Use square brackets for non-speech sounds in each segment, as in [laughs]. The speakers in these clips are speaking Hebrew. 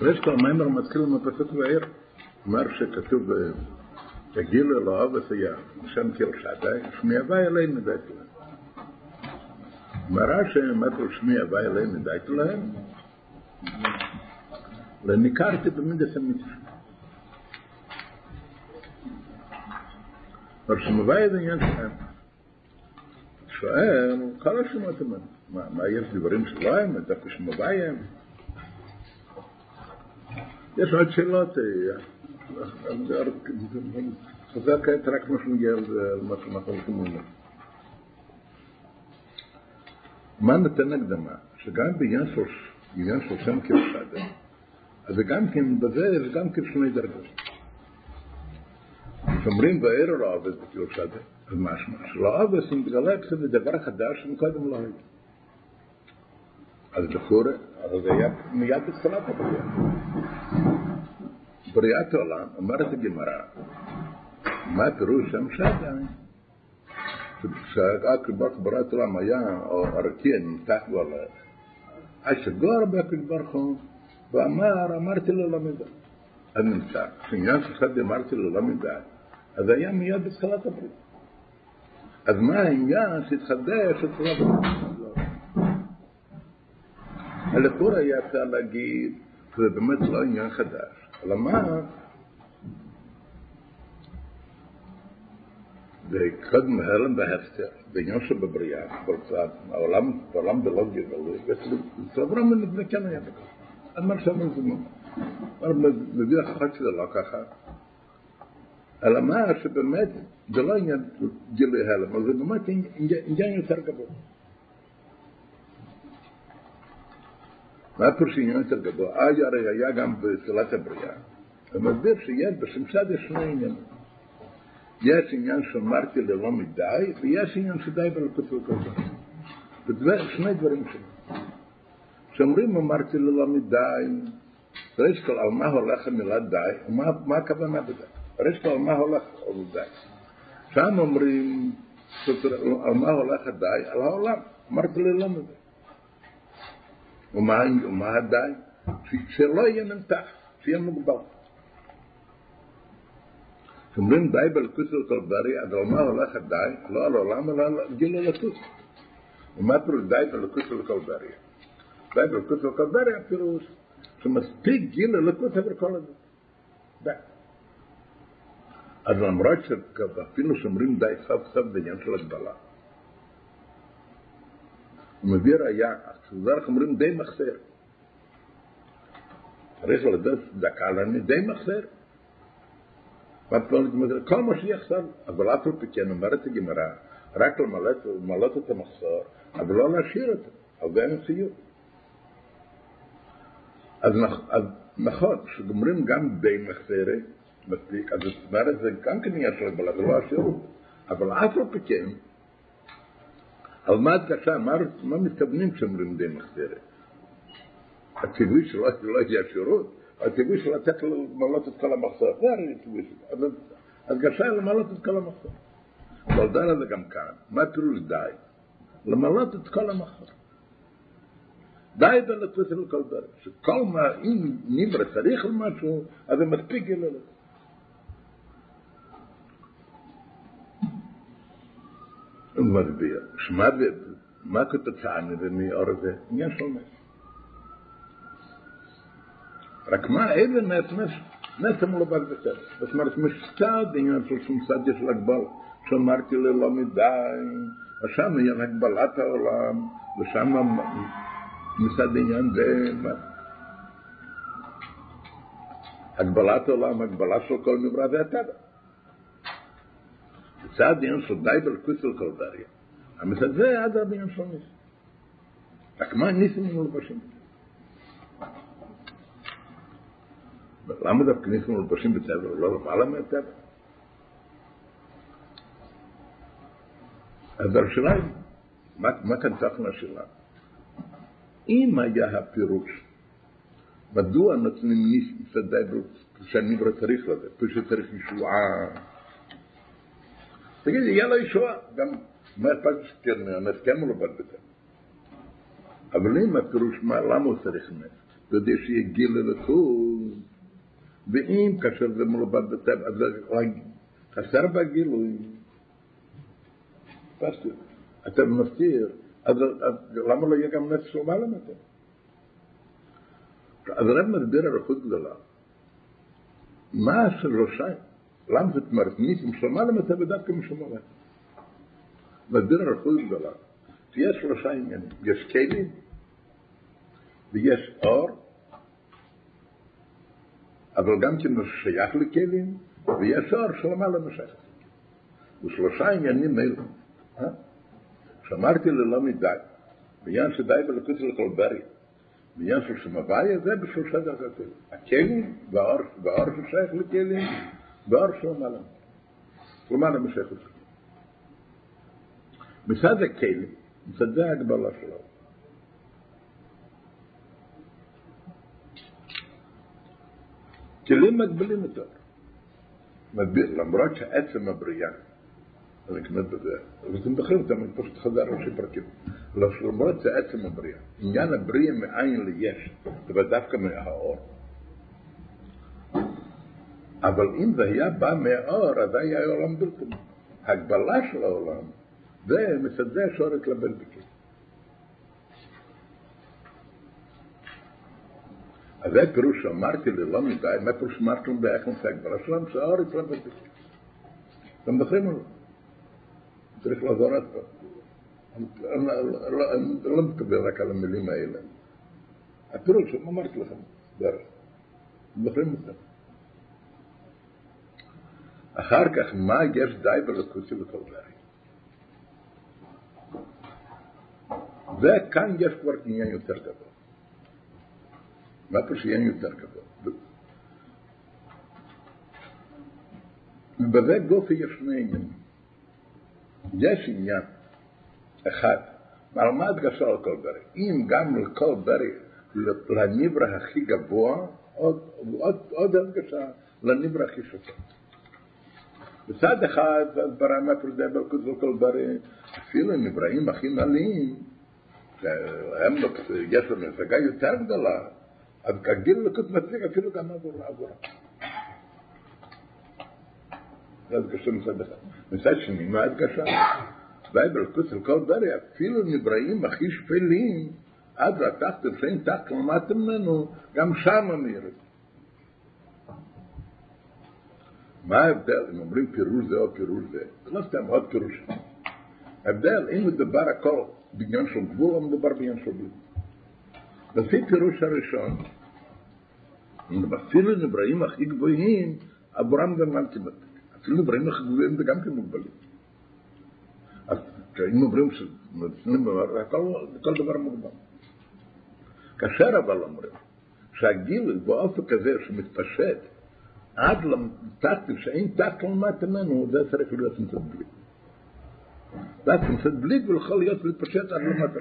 ויש כבר מיימר מתחיל מפסוק בעיר, אומר שכתוב תגילו לאהוב עשייה, השם קיל שדי, שמי הווי אלינו דייתי להם. מראה שמטרו שמי הווי אלינו דייתי להם, לניקרתי במידס המצווה. אבל שמביא את העניין שלהם, שואל, כל השמות הם, מה יש דברים שלא הם, דווקא שמביא הם? יש עוד שאלות, חוזר כעת רק מה שנגיע למה שאנחנו הולכים לומר. מה נותן הקדמה? שגם בעניין של שם כבשדה, אז גם כן, בזה יש גם כן שני דרגות. כשאומרים בערב העובד בכירושדה, אז משמע שלעובד זה מתגלה זה דבר חדש שמקודם לא היה. אז לכאורה, אבל זה היה מיד בתחילת הבריאה. בריאת העולם, אומרת הגמרא, מה פירוש שם שדה? כשהקדוש בריאת העולם היה הרקיע נמתח בו על השגור בקדוש ברוך הוא ואמר, אמרתי לו לא מדע. אז נמצא, כשעניין שדה אמרתי לו לא מדע, אז היה מיד בתחילת הברית. אז מה העניין שהתחדש אצל הברית? לכאורה היה אפשר להגיד שזה באמת לא עניין חדש. אלא מה? וקודם הלם בהפטר, בעניין שבבריאה, העולם, העולם בלוגיה גלוי, ואצל אברהם נבנה כן היה בכך. אז מה שם זה מה? מביא אחת שזה לא ככה. אלא מה שבאמת זה לא עניין גילוי הלם, אבל זה באמת עניין יותר גבוה. מה פירוש עניין יותר גדול? אז הרי היה גם בתחילת הבריאה. הוא מסביר שיש בשמשד יש שני עניינים. יש עניין שאמרתי ללא מדי, ויש עניין שדי בלכות ולכל שני דברים שונים. כשאומרים אמרתי ללא מדי, ראש כל על מה הולך המילה די, מה הכוונה בזה? ראש כל על מה הולך די. שם אומרים על מה הולך הדי? על העולם. אמרתי ללא מדי. ומה, ומה הדי? שלא יהיה נמתח, שיהיה מוגבל. כשאומרים די בלכוס וקולברי, אז על מה הולך הדי? לא על עולם, אלא על גיל הלכוס. ומה פירוש די בלכוס וקולברי? די בלכוס וקולברי הפירוש שמספיק גיל הלכוס עבר כל הזה. די. אז למרות שאפילו שאומרים די סוף סוף בעניין של הגבלה, הוא מביא ראייה, כשזרח אומרים די מחסר. צריך לדעת דקה לנו די מחסר. כל מה שיחסר, אבל אף על פי כן אומרת הגמרא, רק למלא את המחסור, אבל לא להשאיר אותו, על זה המציאות. אז נכון, כשגומרים גם די מחסרת, מספיק, אז זאת אומרת, זה גם כן הגבלה, זה לא השירות. אבל אף על פי כן, על מה הדגשה, מה, מה מתכוונים כשאומרים די מחזרת? הטבעי שלא לא יהיה שירות, הטבעי של לתת לו למלות את כל המחסור, זה הרי הטבעי שלו, אבל הדגשה היא למלות את כל המחסור. אבל דע לזה גם כאן, מה פירוש די? למלות את כל המחסור. די בלתת לכל דרך, שכל מה, אם נברא צריך למשהו, אז זה מספיק ילד. הוא מסביר, שמע מה כתוצאה מזה מאור הזה? עניין של נס. רק מה, איזה נס? נס, נס המולבק בסדר. זאת אומרת, משצד עניין של שמסד של הגבל, שאמרתי ללא מדי, ושם עניין הגבלת העולם, ושם מסד עניין זה, הגבלת העולם, הגבלה של כל נברא זה הטבע. זה העניין של די בלכוס של קולדריה. המצד זה עד העניין של ניס. רק מה ניסים מלבשים? למה דווקא ניסים מלבשים בטבע ולא למעלה מהטבע? אז השאלה מה כאן צריך מהשאלה? אם היה הפירוש, מדוע נותנים ניסים שדי שהנברא צריך לזה? פשוט צריך ישועה תגיד, יהיה לו ישועה. גם, מה אכפת שכן, המסכם הוא לא בזה. אבל אם הפירוש מה, למה הוא צריך נס? כדי שיהיה גיל לליכוז, ואם כאשר זה מלובד בטבע, אז חסר בגילוי. אתה מפתיר, אז, למה לא יהיה גם נפש של מעלה מטה? אז הרב מסביר אריכות גדולה. מה של ראשיים? למה זאת אומרת ניסים של מעלה מטה ודווקא משמורה? מסביר אריכות גדולה. שיש שלושה עניינים. יש כלים, ויש אור, אבל גם כן שייך לכלים, ויש אור שלמעלה משייך. ושלושה עניינים אלו. אה? שאמרתי ללא מדי, בעניין שדי בלקוץ לכל ברי, בעניין של שמבאי, זה בשלושה דרגות. הכלים, והאור ששייך לכלים, והאור שלמעלה. למעלה משייך לכלים. מצד הכלים, מצד זה ההגבלה שלו. כלים מגבילים אותו. למרות שעצם הבריאה, אני כמעט בזה, אבל אתם זוכרים אותם, אני פשוט חזר ראשי פרקים. למרות שעצם הבריאה, עניין הבריאה מאין ליש, זה דווקא מהאור. אבל אם זה היה בא מהאור, אז היה עולם בלתי. הגבלה של העולם, זה מסדר שורת לבן בקיר. אז זה פירוש שאמרתי ללא מדי, מה פירוש אמרתי לו באיך נושא הגבלה שלנו, שהאור יתרבב בקיר. אתם זוכרים או לא? צריך לעזור עוד פעם. אני לא מתכוון רק על המילים האלה. הפירוש, אמרתי לכם, דרך. זוכרים זה? אחר כך, מה יש די בלקוסי וכל דרך? וכאן יש כבר עניין יותר גדול. מה פה שעניין יותר גדול? ובזה גופי יש שני עניינים. יש עניין אחד, על מה הדגשה על כל ברי? אם גם לכל ברי, לניברא הכי גבוה, עוד, עוד, עוד הדגשה לניברא הכי שופט. בצד אחד, ברא מפרדה בלכות וכל ברי, אפילו נבראים הכי נעלים, הם, יש להם השגה יותר גדולה, אז כגיל לקות מצליח אפילו גם עבורם. זה הדגשה מצד אחד. מצד שני, מה הדגשה? ואי בלכות של כל ברי, אפילו נבראים הכי שפלים, עד לתחת שאין תחת למטה ממנו, גם שם אמיר. מה ההבדל אם אומרים פירוש זה או פירוש זה? זה לא סתם עוד פירוש. ההבדל, אם מדובר הכל בעניין של גבול, או מדובר בעניין של גבול. לפי פירוש הראשון, אפילו נבראים הכי גבוהים, עבורם גם גם כמעט. אפילו נבראים הכי גבוהים זה גם כן מוגבלים. אז אם אומרים שכל דבר מוגבל. כאשר אבל אומרים שהגיל באופן כזה שמתפשט עד לתחתית שאין תחת למטה ממנו, זה צריך להיות מצד בלי. will ich jetzt mit Paschett an Lumata.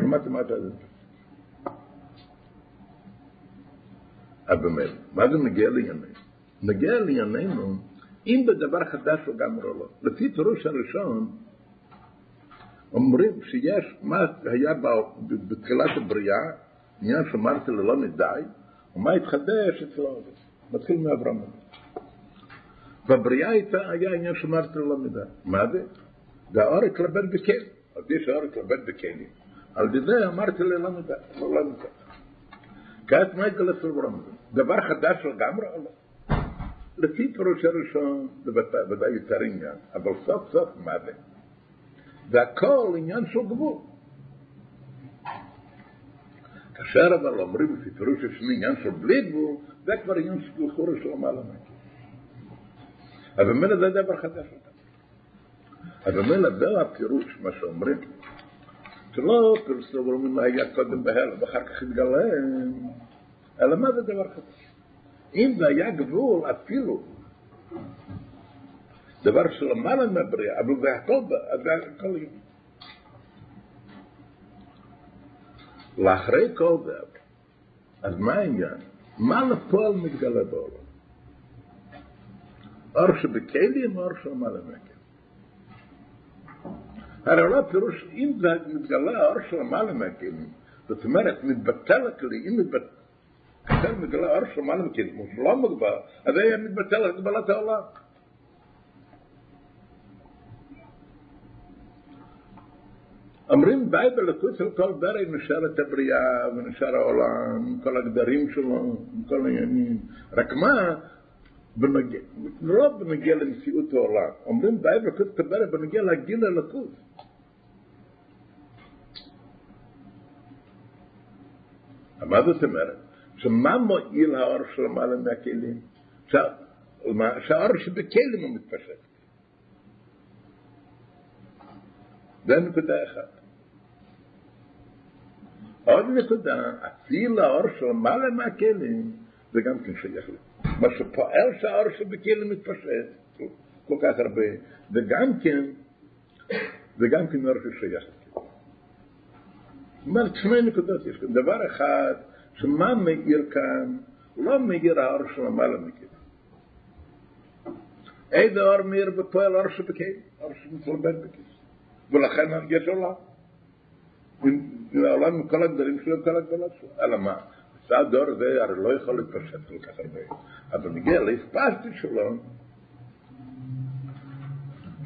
Lumata Mata ist אבל מה זה נגיע לענייננו? נגיע לענייננו אם בדבר חדש לגמרי לא. לפי פירוש הראשון, אומרים שיש מה היה בתחילת הבריאה, עניין שאמרתי ללא מדי, ומה התחדש אצלו, מתחיל מאברהם. בבריאה היה עניין שאמרתי ללא מדי. מה זה? והאור התלבן בכלים, אז יש האור התלבן בכלים. על ידי אמרתי ללמד, לא למד. כעת מה יגלה סוברם? דבר חדש לגמרי או לא? לפי פירוש הראשון זה ודאי יותר עניין, אבל סוף סוף מה זה? והכל עניין של גבול. כאשר אבל אומרים לפי פירוש השני עניין של בלי גבול, זה כבר עניין של חורש של מעלה אז במילא זה דבר חדש. אז אומר זה הפירוש, מה שאומרים, שלא לא אומרים מה היה קודם בהלם, ואחר כך התגלה, אלא מה זה דבר חדש? אם זה היה גבול אפילו, דבר שלמעלה מהבריאה, אבל זה הכל, זה הכל יום. לאחרי כל זה, אז מה העניין? מה לפועל מתגלה בעולם? אור שבכלים, אור שלמעלה מהכלים. הרי לא פירוש, אם זה מתגלה האור של המעלה מהכלים, זאת אומרת, מתבטל הכלי, אם כאשר מגלה אור של מעלה מכיר, כמו שלא מוגבל, אז היה מתבטל את העולם. אומרים די בלקוט של כל ברי נשאר את הבריאה ונשאר העולם, כל הגדרים שלו, כל העניינים. רק מה, בנגיע, לא בנגיע למציאות העולם. אומרים די בלקוט של ברי בנגיע להגיל ללקוט. מה זאת אומרת? שמה מועיל האור של למעלה מהכלים? שהאור שבכלים הוא מתפשט. זה נקודה אחת. עוד נקודה, אפילו האור של למעלה מהכלים, זה גם כן שייך לי. מה שפועל שהאור שבכלים מתפשט, כל כך הרבה, וגם כן, וגם כן אור ששייך לי. זאת שני נקודות יש כאן. דבר אחד, שמה מאיר כאן, לא מאיר האור של למעלה מכלים. איזה אור מאיר בפועל אור שבכלים? אור שמתלבט בכלים. ולכן יש עולם. העולם עם כל הגדולים שלו, כל הגדולות שלו. אלא מה? הדור הזה הרי לא יכול להתפשט כל כך הרבה. אבל מגיע לאספסטי שלו,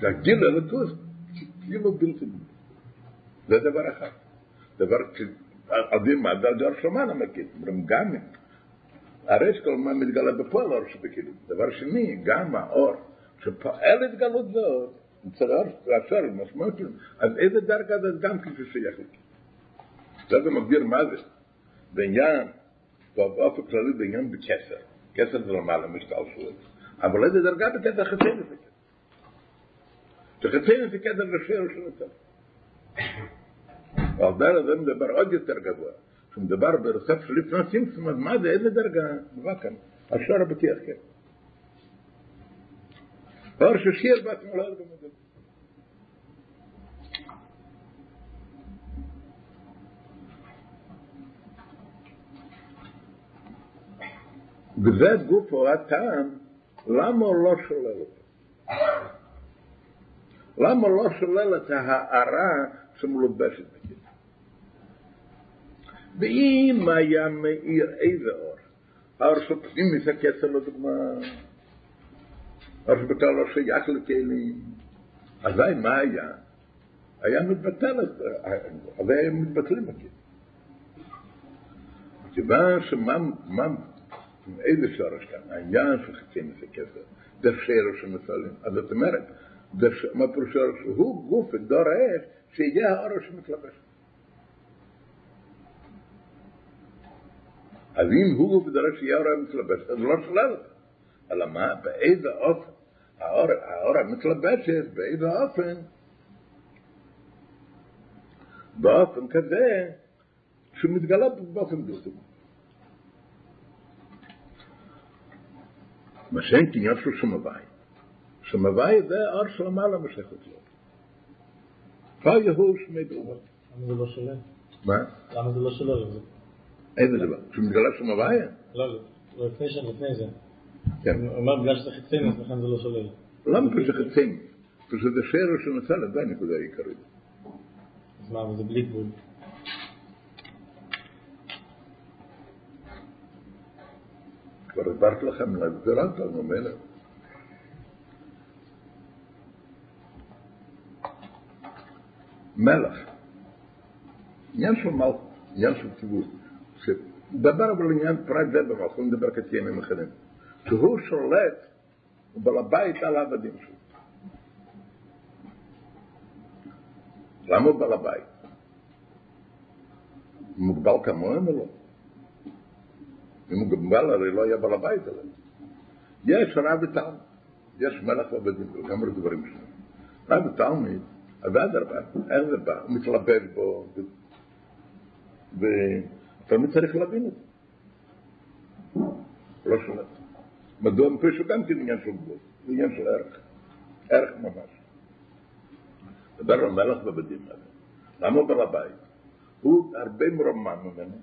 והגיל אלוקוס, כאילו בלתי בלתי. זה דבר אחד. דבר, עדים מה דרגה שמענה מכיר, אומרים גם הרי שכל מה מתגלה בפועל אור שבכאילו. דבר שני, גם האור שפועל התגלות זאת, אצל האשר, משמעות, אז איזה דרגה זה גם כפי שייך לי. זה מגדיר מה זה. בעניין, באופן כללי בעניין בכסר. כסר זה למעלה משתלשלות. אבל איזה דרגה בכסר חצי זה כסר. שחצי זה כסר לשיר של יותר. ועל [coughs] דרך זה מדבר עוד יותר גבוה. כשמדבר ברסף של לפני סימפסום, אז מה זה, איזה דרגה? מה כאן? השור הבטיח כן. אור ששיר בעצמו לא יודע מזה. וזה גופו הטעם, למה לא שולל אותו? למה לא שולל את ההערה שמלובשת בכתב? ואם היה מאיר איזה אור, האור פנימיס הכסר לדוגמה, אור שבכלל לא שייך לכלים, אזי מה היה? היה מתבטל, אז היה מתבטלים בכתב. מכיוון שמה איזה שורש כאן? העניין חצי מסי כסר, זה שרש שמסולים. אז זאת אומרת, מה פירושו? הוא גוף דור האש, שיהיה האור שמתלבש. אז אם הוא גוף דור שיהיה האור המתלבש, אז לא אותו. אלא מה? באיזה אופן? האור, המתלבשת, באיזה אופן? באופן כזה שמתגלה באופן דו מה שאין קניין של שמוואי. שמוואי זה אור של המעלה משכת לו. כל יהוא שמי דרובו. למה זה לא שולל? מה? למה זה לא שולל? איזה דבר? שמתגלה שמוואי? לא, לא, לפני זה, לפני זה. כן. הוא אומר בגלל שזה חיצייני, לכן זה לא שולל. למה פשוט חצים? פשוט זה שער שנוצר, זה הנקודה העיקרית. אז מה, אבל זה בלי גבול. כבר הסברתי לכם, להסבירת לנו מלך. מלך, עניין של מלך, עניין של ציבור, שדבר אבל עניין פרט זה במלך, הוא מדבר כציינים אחרים, שהוא שולט, הוא בעל הבית על העבדים שלו. למה הוא בעל הבית? מוגבל כמוהם או לא? אם הוא גמבל, הרי לא היה בעל הבית עליהם. יש רב ותלמיד, יש מלך ועבדים, גם דברים שלנו. רב ותלמיד, ואדרבה, איך זה בא? הוא מתלבט בו, ותלמיד צריך להבין את זה. לא שולט. מדוע מפרישו גם כן עניין של גבול, זה עניין של ערך, ערך ממש. דבר על מלך ועבדים האלה. למה בעל הבית? הוא הרבה מרומם ממנו,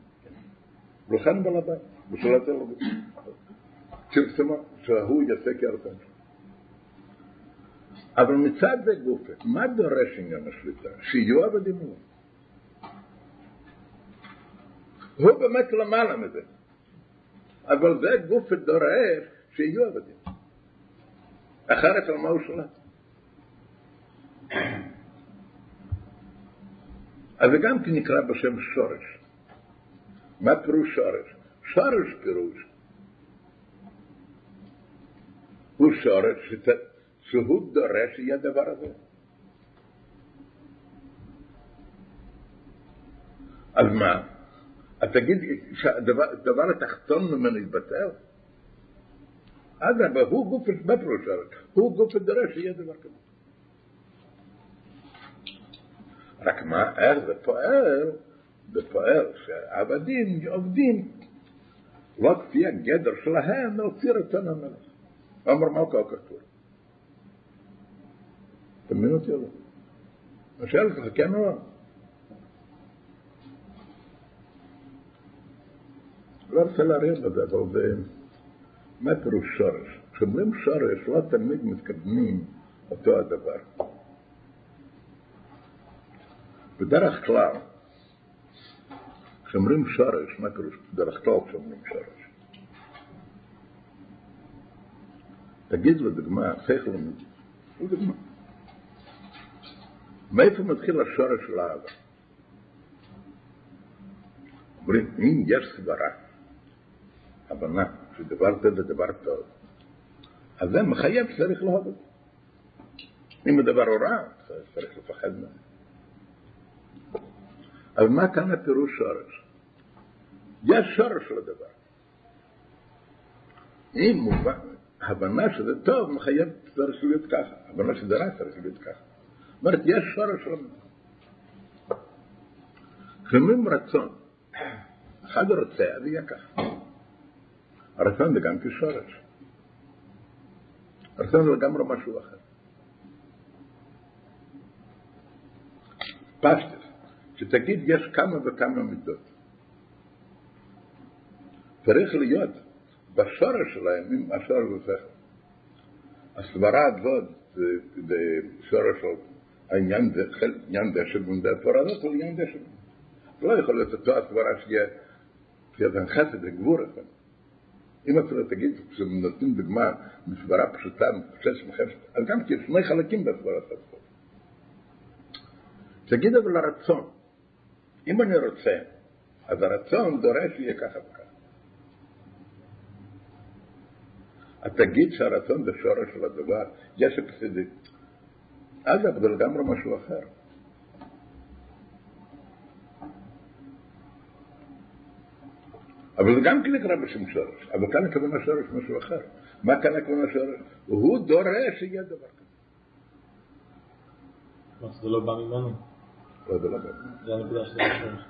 ולכן בעל הבית. בשאלת אלוהים. צמצמה, שהוא יעשה כארתן. אבל מצד זה גופה, מה דורש עניין השליטה? שיהיו עבדים. הוא באמת למעלה מזה. אבל זה גוף דורש שיהיו עבדים. אחרת על מה הוא שולט? אז זה גם כן נקרא בשם שורש. מה פירוש שורש? שורש פירוש הוא שורש שהוא דורש שיהיה הדבר הזה. אז מה? אז תגיד שהדבר התחתון ממנו יתבטל? אדרבה, הוא גוף, מה פירוש שורש? הוא גוף דורש שיהיה דבר כזה. רק מה, איך זה פועל? זה פועל שהעבדים עובדים לא כפי הגדר שלהם להוציא רצון המלך. אמר מלכה הכתוב. אתה מבין אותי או לא? אני שואל אותך, כן או לא? לא רוצה להריח בזה, אבל זה... מה פירוש שורש? כשאומרים שורש, לא תמיד מתקדמים אותו הדבר. בדרך כלל, כשאומרים שורש, מה פירוש בדרך כלל כשאומרים שורש? תגיד לדוגמה, שכל לדוגמה. מאיפה מתחיל השורש של האהבה? אומרים, אם יש סברה, הבנה, שדבר טוב דבר טוב, אז זה מחייב שצריך להודות. אם הדבר הוא רע, צריך לפחד ממנו. אבל מה כאן הפירוש שורש? יש שורש לדבר. אם מובן, הבנה שזה טוב מחייב צריך להיות ככה, הבנה שזה רע צריך להיות ככה. זאת אומרת, יש שורש לדבר. כשאומרים רצון, אחד רוצה, אז יהיה ככה. הרצון זה גם כשורש. הרצון זה לגמרי משהו אחר. פשטס, שתגיד יש כמה וכמה מידות. צריך להיות בשורש שלהם, אם השורש זה שכל. הסברה הזאת זה שורש העניין זה עניין דשא בונדה התורה הזאת הוא עניין דשא. לא יכול להיות אותו הסברה שיהיה שיהיה חסד וגבור אחד. אם אתה תגיד, כשנותנים דוגמה מסברה פשוטה, מפשש מחפשת, אז גם כי יש שני חלקים בסברת הזאת. תגיד אבל הרצון. אם אני רוצה, אז הרצון דורש שיהיה ככה וככה. אז תגיד שהרצון זה שורש של הדבר, יש הפסידי. אגב, זה לגמרי משהו אחר. אבל זה גם כן נקרא בשם שורש, אבל כאן הכוונה שורש משהו אחר. מה כאן הכוונה שורש? הוא דורש שיהיה דבר כזה. זה לא בא ממנו? לא, זה לא בא. זה הנקודה של השורש.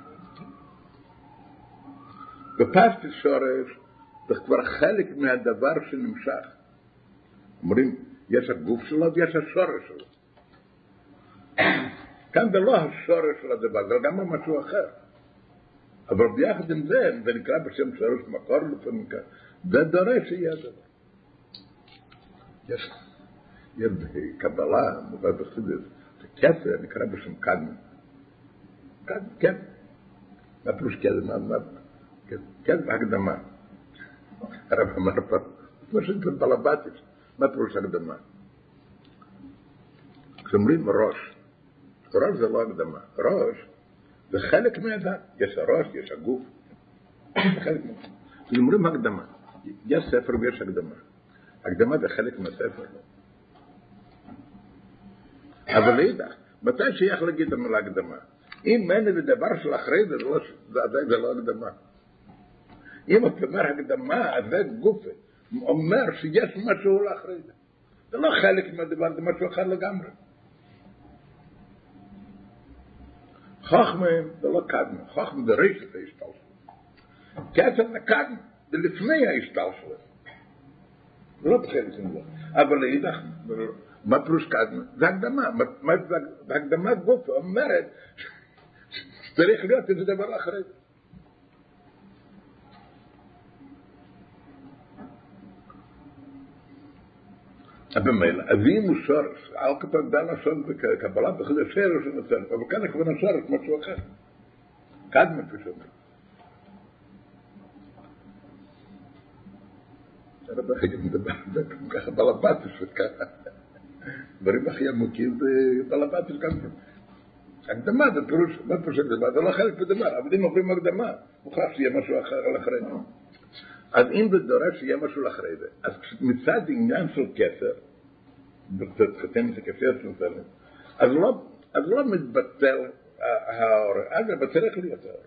בפשטי שורש זה כבר חלק מהדבר שנמשך. אומרים, יש הגוף שלו ויש השורש שלו. כאן זה לא השורש של הדבר, זה גם משהו אחר. אבל ביחד עם זה, זה נקרא בשם שורש מקור לפעמים כאן, זה דורש שיהיה הדבר. יש, יש בקבלה, מובא בחסידס, כסר נקרא בשם קדמן. קדמן, כן. מה פירוש קדמן? מה? כן, בהקדמה. הרב אמר פעם, כמו שזה בלבטית, מה פירוש הקדמה? כשאומרים ראש, ראש זה לא הקדמה, ראש זה חלק מהאדם, יש הראש, יש הגוף, זה חלק מהאדם. כשאומרים הקדמה, יש ספר ויש הקדמה, הקדמה זה חלק מהספר, אם אין איזה דבר של אחרי זה, זה זה לא הקדמה. אם אתה אומר הקדמה, אז זה גופה, אומר שיש משהו לאחרי זה. זה לא חלק מהדבר, זה משהו אחר לגמרי. חוכמה זה לא קדמה, חוכמה זה רשת ההשתלשלות. כסף זה קדמה, זה לפני ההשתלשלות. זה לא חלק מזה. אבל לאידך, מה פירוש קדמה? זה הקדמה, זה הקדמה גופה אומרת שצריך להיות איזה דבר אחרי זה. אבים הוא שורש, אל כתוב דן לשון בקבלה בחודש שרש ונוצר, אבל כאן הכוונה שורש, משהו אחר. קדמה כפי שאומרים. ככה בלבטוס וככה. דברים הכי עמוקים זה בלבטוס גם כן. הקדמה זה פירוש, מה פירוש הקדמה? זה לא חלק מדבר, אבל אם אומרים הקדמה, מוכרח שיהיה משהו אחר על אחרי זה. אז אם זה דורש שיהיה משהו אחרי זה, אז מצד עניין של כסר, חתם זה כסר של אז לא, אז לא מתבטל האור, זה צריך להיות האור.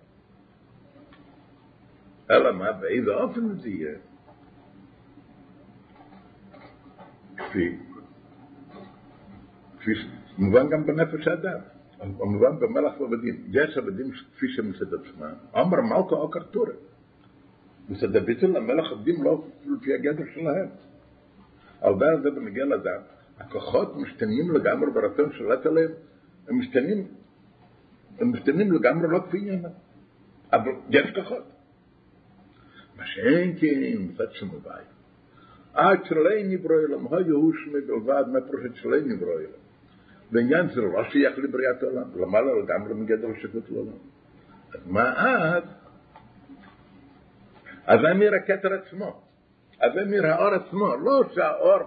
אלא מה, באיזה אופן זה יהיה? כפי, כפי מובן גם בנפש האדם, מובן במלאך ועבדים. יש עבדים כפי שמצד עצמם, אמר מלכה או קרטורה. מצד הביטול המלך עבדים לא לפי הגדר שלהם. על דעת זה בנגיע לאדם, הכוחות משתנים לגמרי ברצון שולט עליהם, הם משתנים, הם משתנים לגמרי לא כפי עניינם. אבל יש כוחות. מה שאין כן מצד שמובאי. עד שלא נברא אלם, היו שמי בלבד מהפרושת שלא נברא אלם. בעניין זה לא שייך לבריאת העולם, למעלה לגמרי מגדר השקות לעולם. אז מה אז? אז זה אמיר הכתר עצמו. אז זה אמיר האור עצמו, לא שהאור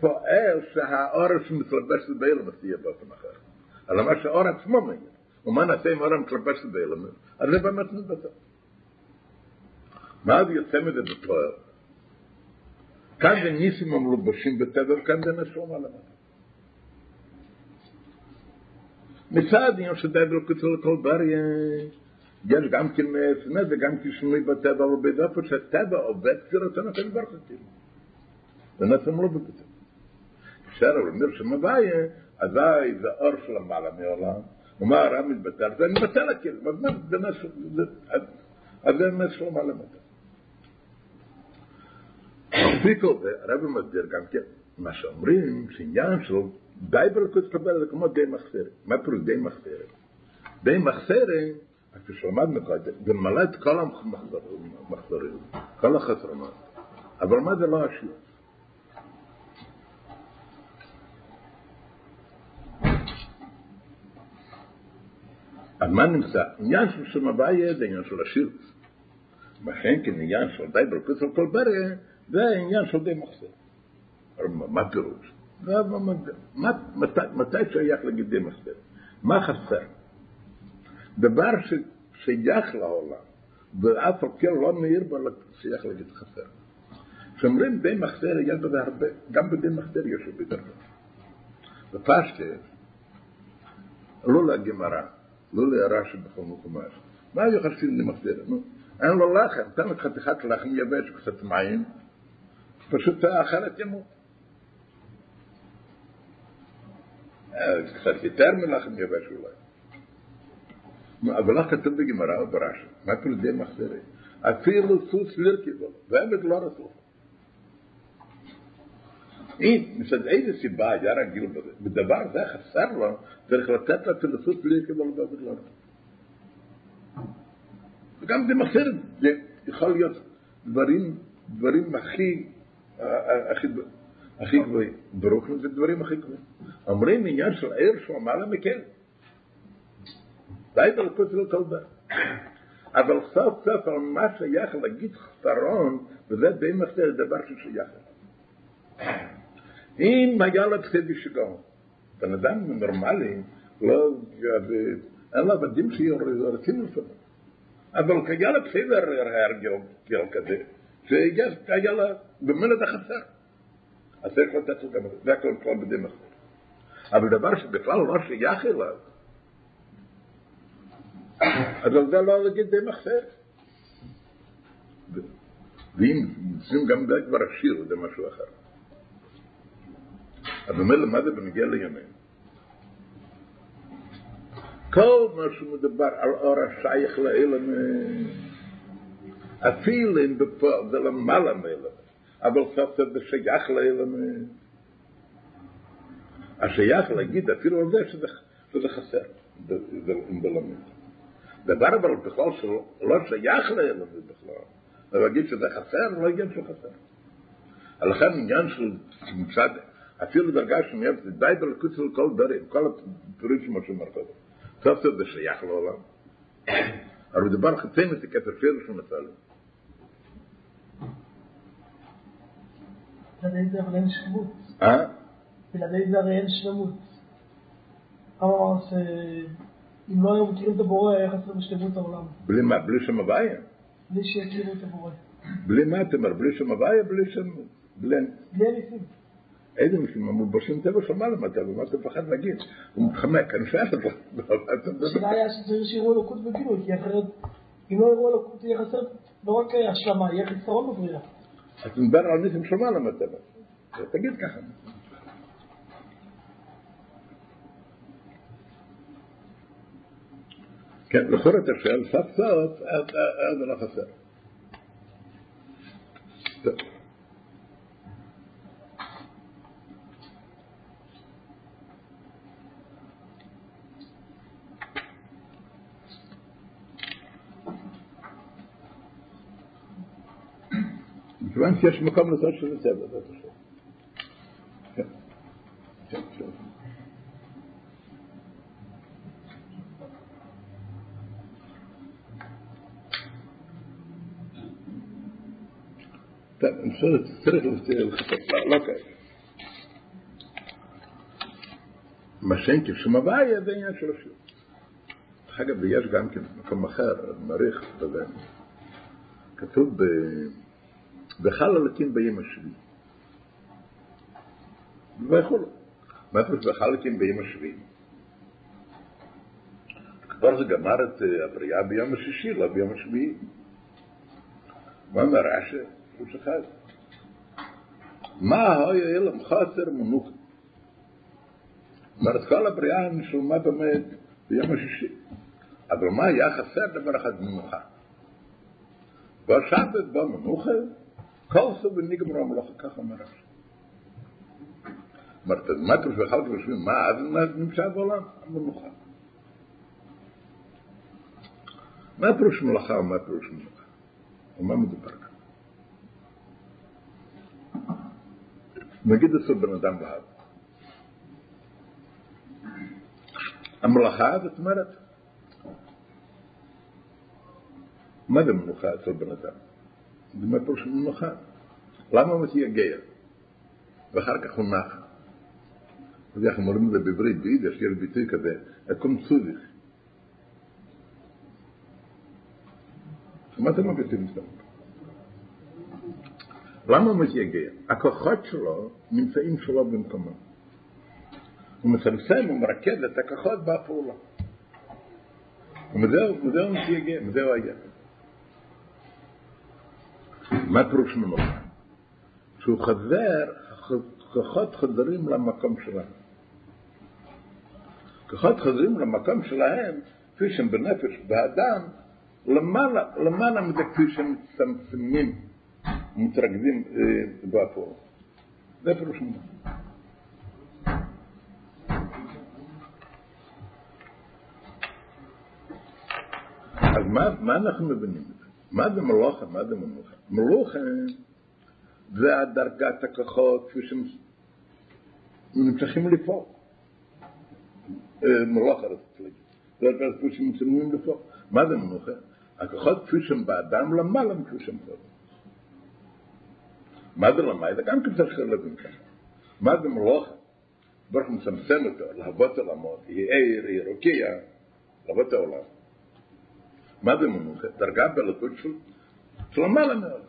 פועל שהאור שמתלבש באילם תהיה באופן אחר. אלא מה שהאור עצמו מאיר. ומה נעשה אם האור מתלבש באילם? אז זה באמת מתבטא. מה אז יוצא מזה בפועל? כאן זה ניסים המלובשים בטבע, וכאן זה נשום על המטה. מצד עניין שדבר כתוב לכל בריה, יש גם כן מעצמא וגם כשינוי בטבע, אבל בדופן שהטבע עובד כפי רצון הקדוש ברוך הוא. זה נעשה לא בכתוב. אפשר אבל אומר שמבעיה, אזי זה אור של המעלה מעולם, ומה הרב מתבטל? זה מתבטל הכלים, אז זה נס של המעלה מטה. לפי כל זה, הרב מסביר גם כן, מה שאומרים, שעניין של בלכות קבל זה כמו די מחסרת. מה פירוש די מחסרת? די מחסרת, כפי שלמדנו קודם, זה ממלא את כל המחסרים, כל החסרונות. אבל מה זה לא השיר? אז מה נמצא? עניין של שם הבעיה זה עניין של השיר. לכן כן עניין של די בלכות של כל בריה, זה עניין של די מחסרת. מה פירוש? מתי שייך להגיד די מחסר? מה חסר? דבר ששייך לעולם, ואף על כן לא מאיר בו שייך להגיד חסר. כשאומרים די מחסר, יש בזה הרבה, גם בדי מחסר יש הרבה דרגות. בפשטה, לא לגמרא, לא לרש"י בכל מקומש. מה היו חסרים למחסר? אין לו לחם, תן לך חתיכת לחם יבש וקצת מים, פשוט אחרת ימות. קצת יותר מלחם יבש אולי. אבל כתוב בגמרא וברש"י, מה פירוש די מחזרי? אפילו סוס לרכבו, והאמת לא רצו. אם, מצד איזה סיבה היה רגיל בזה, בדבר זה חסר לו, צריך לתת לו אפילו סוס לרכבו לבבת לא רצו. וגם מחזרי, זה יכול להיות דברים, דברים הכי, הכי, הכי גבוהים. ברוך זה דברים הכי גבוהים. אומרים עניין של עיר שהוא מעלה מכן. די בלכות לא כל דבר. אבל סוף סוף על מה שייך להגיד חסרון, וזה מחסר דבר ששייך. אם היה לו פסיד בשגון, בן אדם נורמלי, לא, אין לו עבדים שיורצים לפעמים. אבל היה לו פסיד הרגל כזה, שהיה לו במילת החסר. אז צריך לתת לו גם זה, זה הכל כבר בדי מחסר. אבל דבר שבכלל לא שייך אליו, אז על זה לא להגיד די מחסר. ואם נשים גם זה כבר השיר, זה משהו אחר. אז אומר למה זה בנגיע לימים? כל מה שמדבר על אור השייך לאילם, אפילו אם בפועל זה למעלה מאילם, אבל זה שייך לאילם, השייך להגיד אפילו על זה שזה, שזה חסר, אם בלמד. דבר אבל בכלל שלא שייך לילד בכלל, להגיד שזה חסר, לא עניין שהוא חסר. לכן עניין של מצד, אפילו דרגה שנייה, זה די בלקוץ של כל דברים, כל הפירושים מה שאומר קודם. סוף סוף זה שייך לעולם. אבל דבר חצי מסיקת אפילו שהוא נפל. בלעדי זה אין שלמות. אה? בלעדי זה הרי אין שלמות. הרב אמר שאם לא היו מכירים את הבורא, היה חסר בשלמות העולם. בלי מה? בלי שם הוויה? בלי שיכירו את הבורא. בלי מה אתה אומר? בלי שם הוויה? בלי שם... בלי... בלי הניסים. איזה מסים? המולבשים טבע של מעלה מטבע, מה אתה מפחד להגיד? הוא מתחמק, אני שואל אותו. [laughs] השאלה היה שצריך שיראו אלוקות בגילוי, כי אחרת, אם לא יראו אלוקות, יהיה חסר לא רק השלמה, יהיה חיסרון בבריאה. אתה מדבר על ניסים של מעלה מטבע. תגיד ככה. כן, לכאורה אתה שואל, סוף סוף, אז לא חסר. טוב. מכיוון שיש מקום שזה פשוט. כן, כן, כן. טוב, אני חושב שצריך לחפש, לא כאלה. מה שאין כשום הוויה זה עניין של השיר. דרך אגב, ויש גם כן מקום אחר, מעריך, אתה יודע, כתוב ב... וחל אלוקים ביום השביעי. ויכול. מה פירוש וחל אלוקים ביום השביעי? כבר זה גמר את הבריאה ביום השישי, לא ביום השביעי. מה אומר רש"י? פירוש אחד. מה היה אלם חסר מנוחה? אומרת, כל הבריאה נשלמה באמת ביום השישי. אבל מה היה חסר דבר אחד מנוחה? בשבת בו מנוחה כל סוף ונגמר המלאכה, ככה אומר רש"י. אומרת, מה אתה חושב, חלק חושבים, מה, אז נמצא בעולם? המנוחה. מה פירוש מלאכה ומה פירוש מנוחה? על מה מדובר כאן? נגיד אצל בן אדם בהב. המלאכה, זאת אומרת, מה זה מנוחה אצל בן אדם? זה מה פירוש מנוחה. למה הוא מתייגע? ואחר כך הוא נח. אז איך אומרים את זה בעברית, ביידיש, יש ביטוי כזה, אקום צודיך. שמעתם הביטוי מסתכל? למה הוא מתייגע? הכוחות שלו נמצאים שלו במקומם. הוא מצמצם, הוא מרכז את הכוחות בפעולה. ומזה הוא מתייגע, מזה הוא היה. מה פירוש מנוחה? שהוא חזר, כוחות חוזרים למקום שלהם. כוחות חוזרים למקום שלהם, כפי שהם בנפש, באדם, למעלה, למעלה מזה כפי שהם מצטמצמים, מתרכזים אה, באפור. זה פירוש מנוחה. אז מה, מה אנחנו מבינים? מה זה מלוכה? מה זה מנוחה? מלוכה זה הדרגת הכוחות כפי שהם נמשכים לפעול. מלוכה רציתי להגיד. זה הדרגת כפי שהם נמשכים לפעול. מה זה מנוחה? הכוחות כפי שהם באדם למעלה מכפי שהם פה. מה זה למעלה? זה גם כפי להבין ככה. מה זה מלוכה? ברוך מצמצם אותו, להבות עולמות, יהיה עיר, יהיה רוקיע, להבות העולם. מה זה מנוחה? דרגה בלכות של, של למעלה מאוד.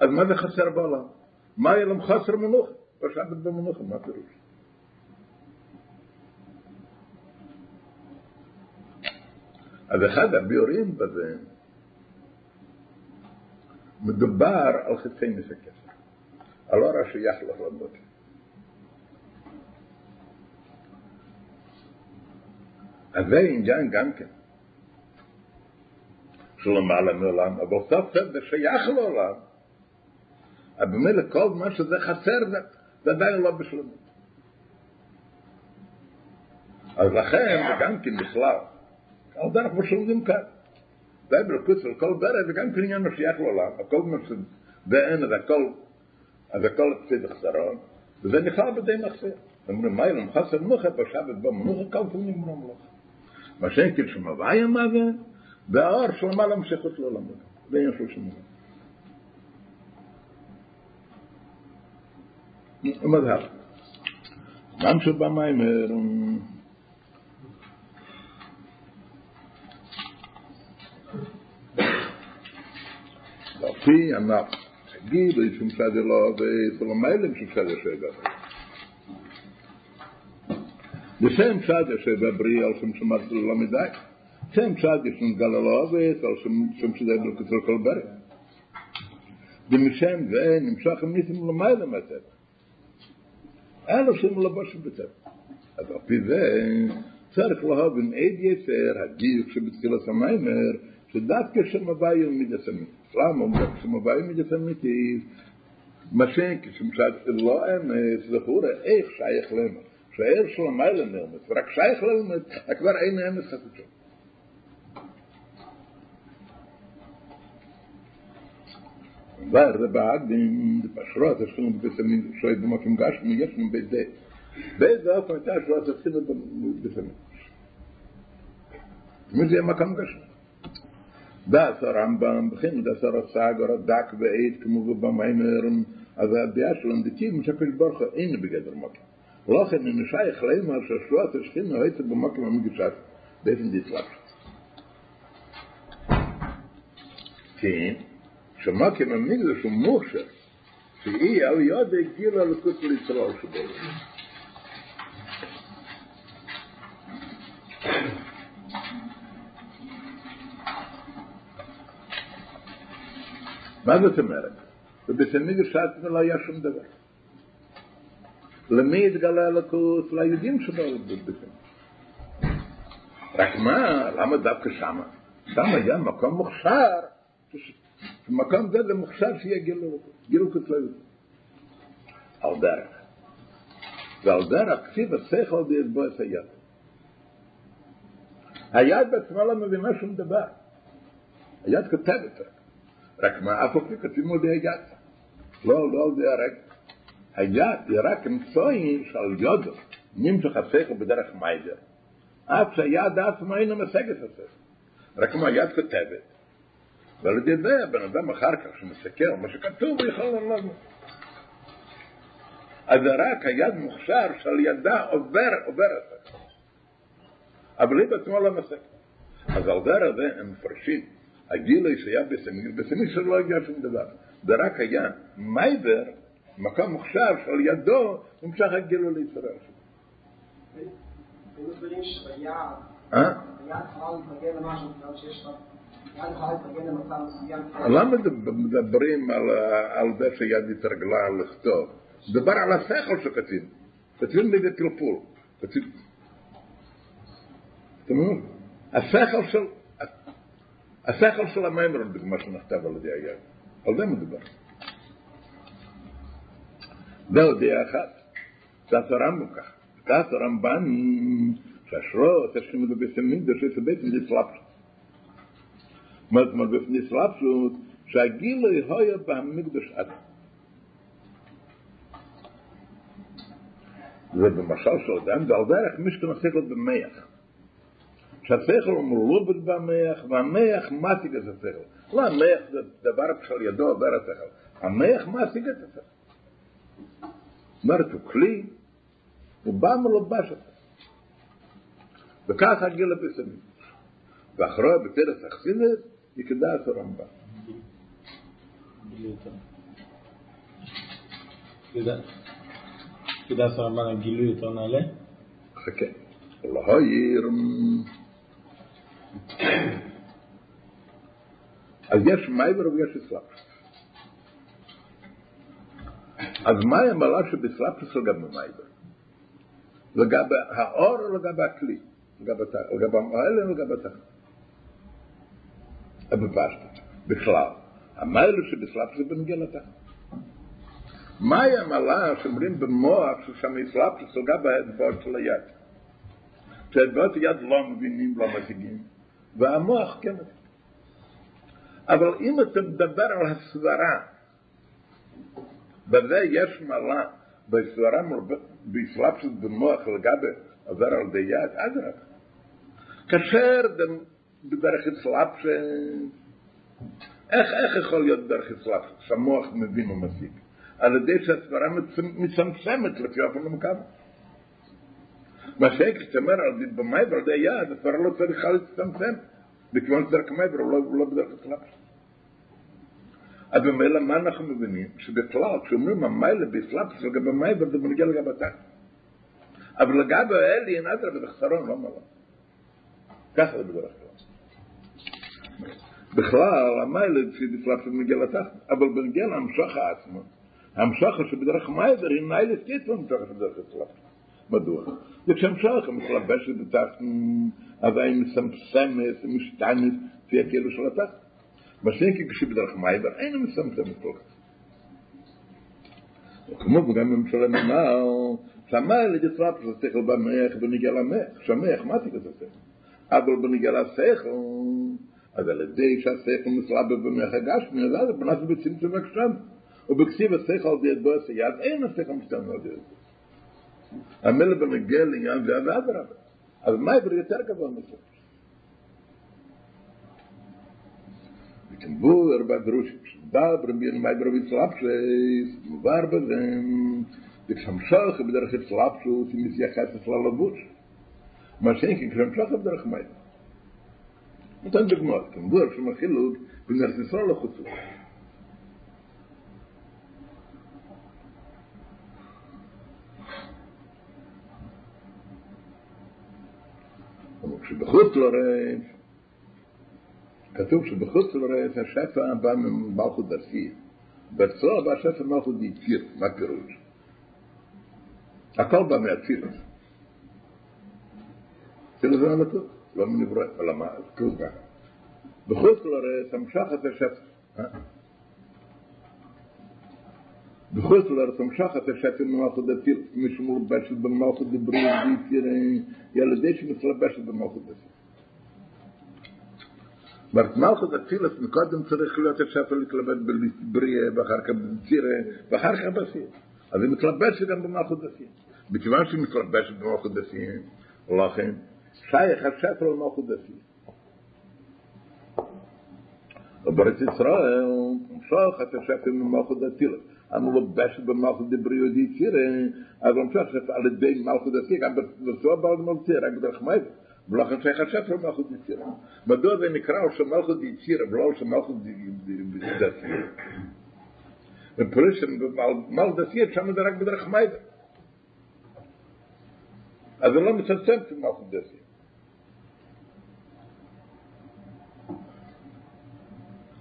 אז מה זה חסר בעולם? מה יהיה להם חסר מנוחה? בשבת במנוחה, מה פירוש? אז אחד הביאורים בזה, מדובר על חצי נס הכסף, על אור השייך לחלומות. אז זה עניין גם כן. שלמעלה מעולם, אבל סוף סוף זה שייך לעולם. אבל במילא כל מה שזה חסר זה עדיין לא בשלמות. אז לכן זה גם כן בכלל, על דרך מה שלומדים כאן. זה בלקוץ של כל דרך, זה גם כן עניין שייך לעולם, הכל מה שזה אין, אז הכל, אז הכל הפסיד חסרון, וזה נכלל בידי מחסר. אומרים, מה ילם חסר מנוחה, בשבת בו מנוחה, כל פעם נגמר מלוכה. מה שאין כאילו מה זה, והאור של למעלה משכות לעולמות. זה עניין של שמונה. מזהב. ממשיך במיימר, לפי ענף, גיל שום סדר לא וסולמיילים שום סדר שבא. לשם סדר שבבריא על שם שמרת לא מדי, zehn Tage von Galilei weit, als zum zum Schiller durch den Kolberg. Die Mischen wenn im Schach nicht im Mai der Matter. Alle sind la Bosch bitte. צרק להב אין אייד יפר, הגיוק שבתחילה סמיימר, שדווקא שמבאי הוא מדסמית. למה הוא אומר שמבאי הוא מדסמית? משן, כשמצד לא אמס, זכורה, איך שייך למה? שאיר של המיילה נאמס, רק שייך למה, כבר אין אמס חסוצות. war der bad dem de pasrot es kommt bis zum schweiz dem machung gas mir jetzt mit bd bd da von da so das kino dem bis zum mit dem kam gas da sar am bam bin da sar sagor dak beit kemo go bam einer az a bia schon de tim ich habe in bigader mot loch in mir sei khlei ma so es kin שמקום המקדש הוא מוכשר, שהיא על יד הגילה לקות לישראל שבו. מה זאת אומרת? בבית המקדש לא היה שום דבר. למי התגלה אלוקות? ליהודים שבאו בבית רק מה, למה דווקא שמה? שם היה מקום מוכשר, מקום זה זה מוכשר שיהיה גילו, גילו כתלוי. על דרך. ועל דרך כתיב השכל ויסבו את היד. היד בעצמה לא מבינה שום דבר. היד כותבת רק. רק מה, אף אופי כתיבו על היד. לא, לא על זה הרקע. היד היא רק אמצעי של יודו, נמשך השכל בדרך מיידר. אף שהיד עצמה אינו את השכל. רק כמו היד כותבת. ועל ידי זה הבן אדם אחר כך שמסקר מה שכתוב הוא יכול ללמוד. אז רק היד מוכשר של ידה עובר, עובר השכל. אבל היא בעצמו לא מסקר. אז על דרך זה הם מפרשים. הגילוי שהיה בסמיר, בסמיר שלא הגיע שום דבר. זה רק היה מיידר מקום מוכשר שעל ידו נמשך הגילו לישראל. היו דברים שביד, אה? ביד יכולה להתרגל למשהו, בגלל שיש לה... למה מדברים על, על זה שיד התרגלה לכתוב? מדבר על השכל שכתיב. כתיב מזה טלפול. כתיב... אתם יודעים? השכל של... השכל של המיימר, דוגמה שנכתב על ידי היד. על זה מדובר. זהו דעה אחת. תעש הרמב"ם ככה. תעש הרמב"ן שהשרות, יש לנו בבשמים, זה בעצם נסלפשות. מה זאת אומרת נסלפשות? שהגילוי היה במקדש עד. זה במשל של אדם, ועל דרך משכן השכל במח. שהשכל הוא מרובד במח, והמח משיג את השכל. לא, המח זה דבר של ידו עובר השכל. המח משיג את השכל. אומרת, הוא כלי, הוא בא מלובש אותו. וככה גיל הבשמים. ואחרי בתרס אכסינס, יקדע את הרמב"ם. הרמב"ן הגילוי יותר נעלה? חכה. לא העיר. אז יש מייבר ויש אסלאפס. אז מהי המעלה שבסלאפס לגבי מייבר? לגבי האור או לגבי הכלי? לגבי המעלה או לגבי התחת? בפשטות, בכלל. המיילה שבסלאפס זה בנגיע לתחת. מהי המעלה שאומרים במוח סלאפס לגבי האדבורת של היד? שהאדבורת היד לא מבינים, לא משיגים, והמוח כן משיג. אבל אם אתה מדבר על הסברה, בזה יש מעלה, בסברה בהסלאפסות במוח לגבי עובר על די יד, אדרבה. כאשר בדרך הסלאפסות, איך, איך יכול להיות דרך הסלאפסות, שהמוח מבין ומסיק? על ידי שהסברה מצמצמת לפי אופן למכב. מה שאקס אומר על במייבר, על ידי יד, הסברה לא צריכה להצטמצם. בכיוון שדרך הוא לא- הוא לא בדרך הסלאפס. אז במילא מה אנחנו מבינים? שבכלל, כשאומרים המיילה בסלאפס לגבי מייבר, זה מנגיע לגבי התחת. אבל לגבי האלי, אין אדרבה, זה חסרון, לא מלא. ככה זה בדרך כלל. בכלל, המיילה זה דפלט של מגיע אבל בנגיע להמשך עצמו, המשך שבדרך מייבר אם ניילה סקייט לא נצטרך את דרך התחלט. מדוע? זה כשהמשך המחלבש את התח, אז היא מסמסמת, משתנת, תהיה כאילו של התח. מה שאין כי כשבדרך מיילה, אין מסמסמת כל כך. וכמו וגם ממשלה נאמר, שמה על ידי צלפת במח ונגיע למח, שמח, מה תקצת? אבל בנגיע לשכל, אז על ידי אישה שיחו מסרב במלך הגש, מנזה זה פנס בצים צום הקשם. ובקסיב השיחו על דיית בועס היד, אין השיחו מסתם על דיית. המלך במגל לעניין זה עבד רב. אז מה יבר יותר גבוה מסוים? וכנבור ארבע דרוש שבאב רבי ינמי ברבי צלאפ שייס מובר בזם וכשם שלך בדרך צלאפ שוס עם מסייחס אצל הלבוש מה שאין כי כשם בדרך בדרך מייס kimbur shma khilug bin der sisol lo khutsu כשבחוץ לורש כתוב שבחוץ לארץ השפע בא ממלכות דרכי. בצורה בא השפע מלכות דייציר, מה פירוש? הכל בא מהציר. ציר זה הנתון, לא מנברא, אלא מה, כתוב ככה. בחוץ לארץ המשך את השפע. בחוץ לארץ המשך את השפע ממלכות דתיר, מי שמולבשת במלכות דברי דייציר, ילדי שמתלבשת במלכות דתיר. זאת מלכות אצילס, מקודם צריך להיות השפע להתלבט בבריאה, ואחר כך בצירה, ואחר כך בסיר. אז היא מתלבשת גם במלכות דסיר. מכיוון שהיא מתלבשת במלכות דסיר, לכן, sei ich hat Schäfer und ישראל, das hier. Aber es ist Rahe und so hat er Schäfer und noch das hier. Am lo besh be mach de brio di tsire, a gom tsach se fal de ding mach de tsire, aber de so bald mo tsire, aber khmeit, blakh tsay khatsa fro mach de tsire. Ma do de mikra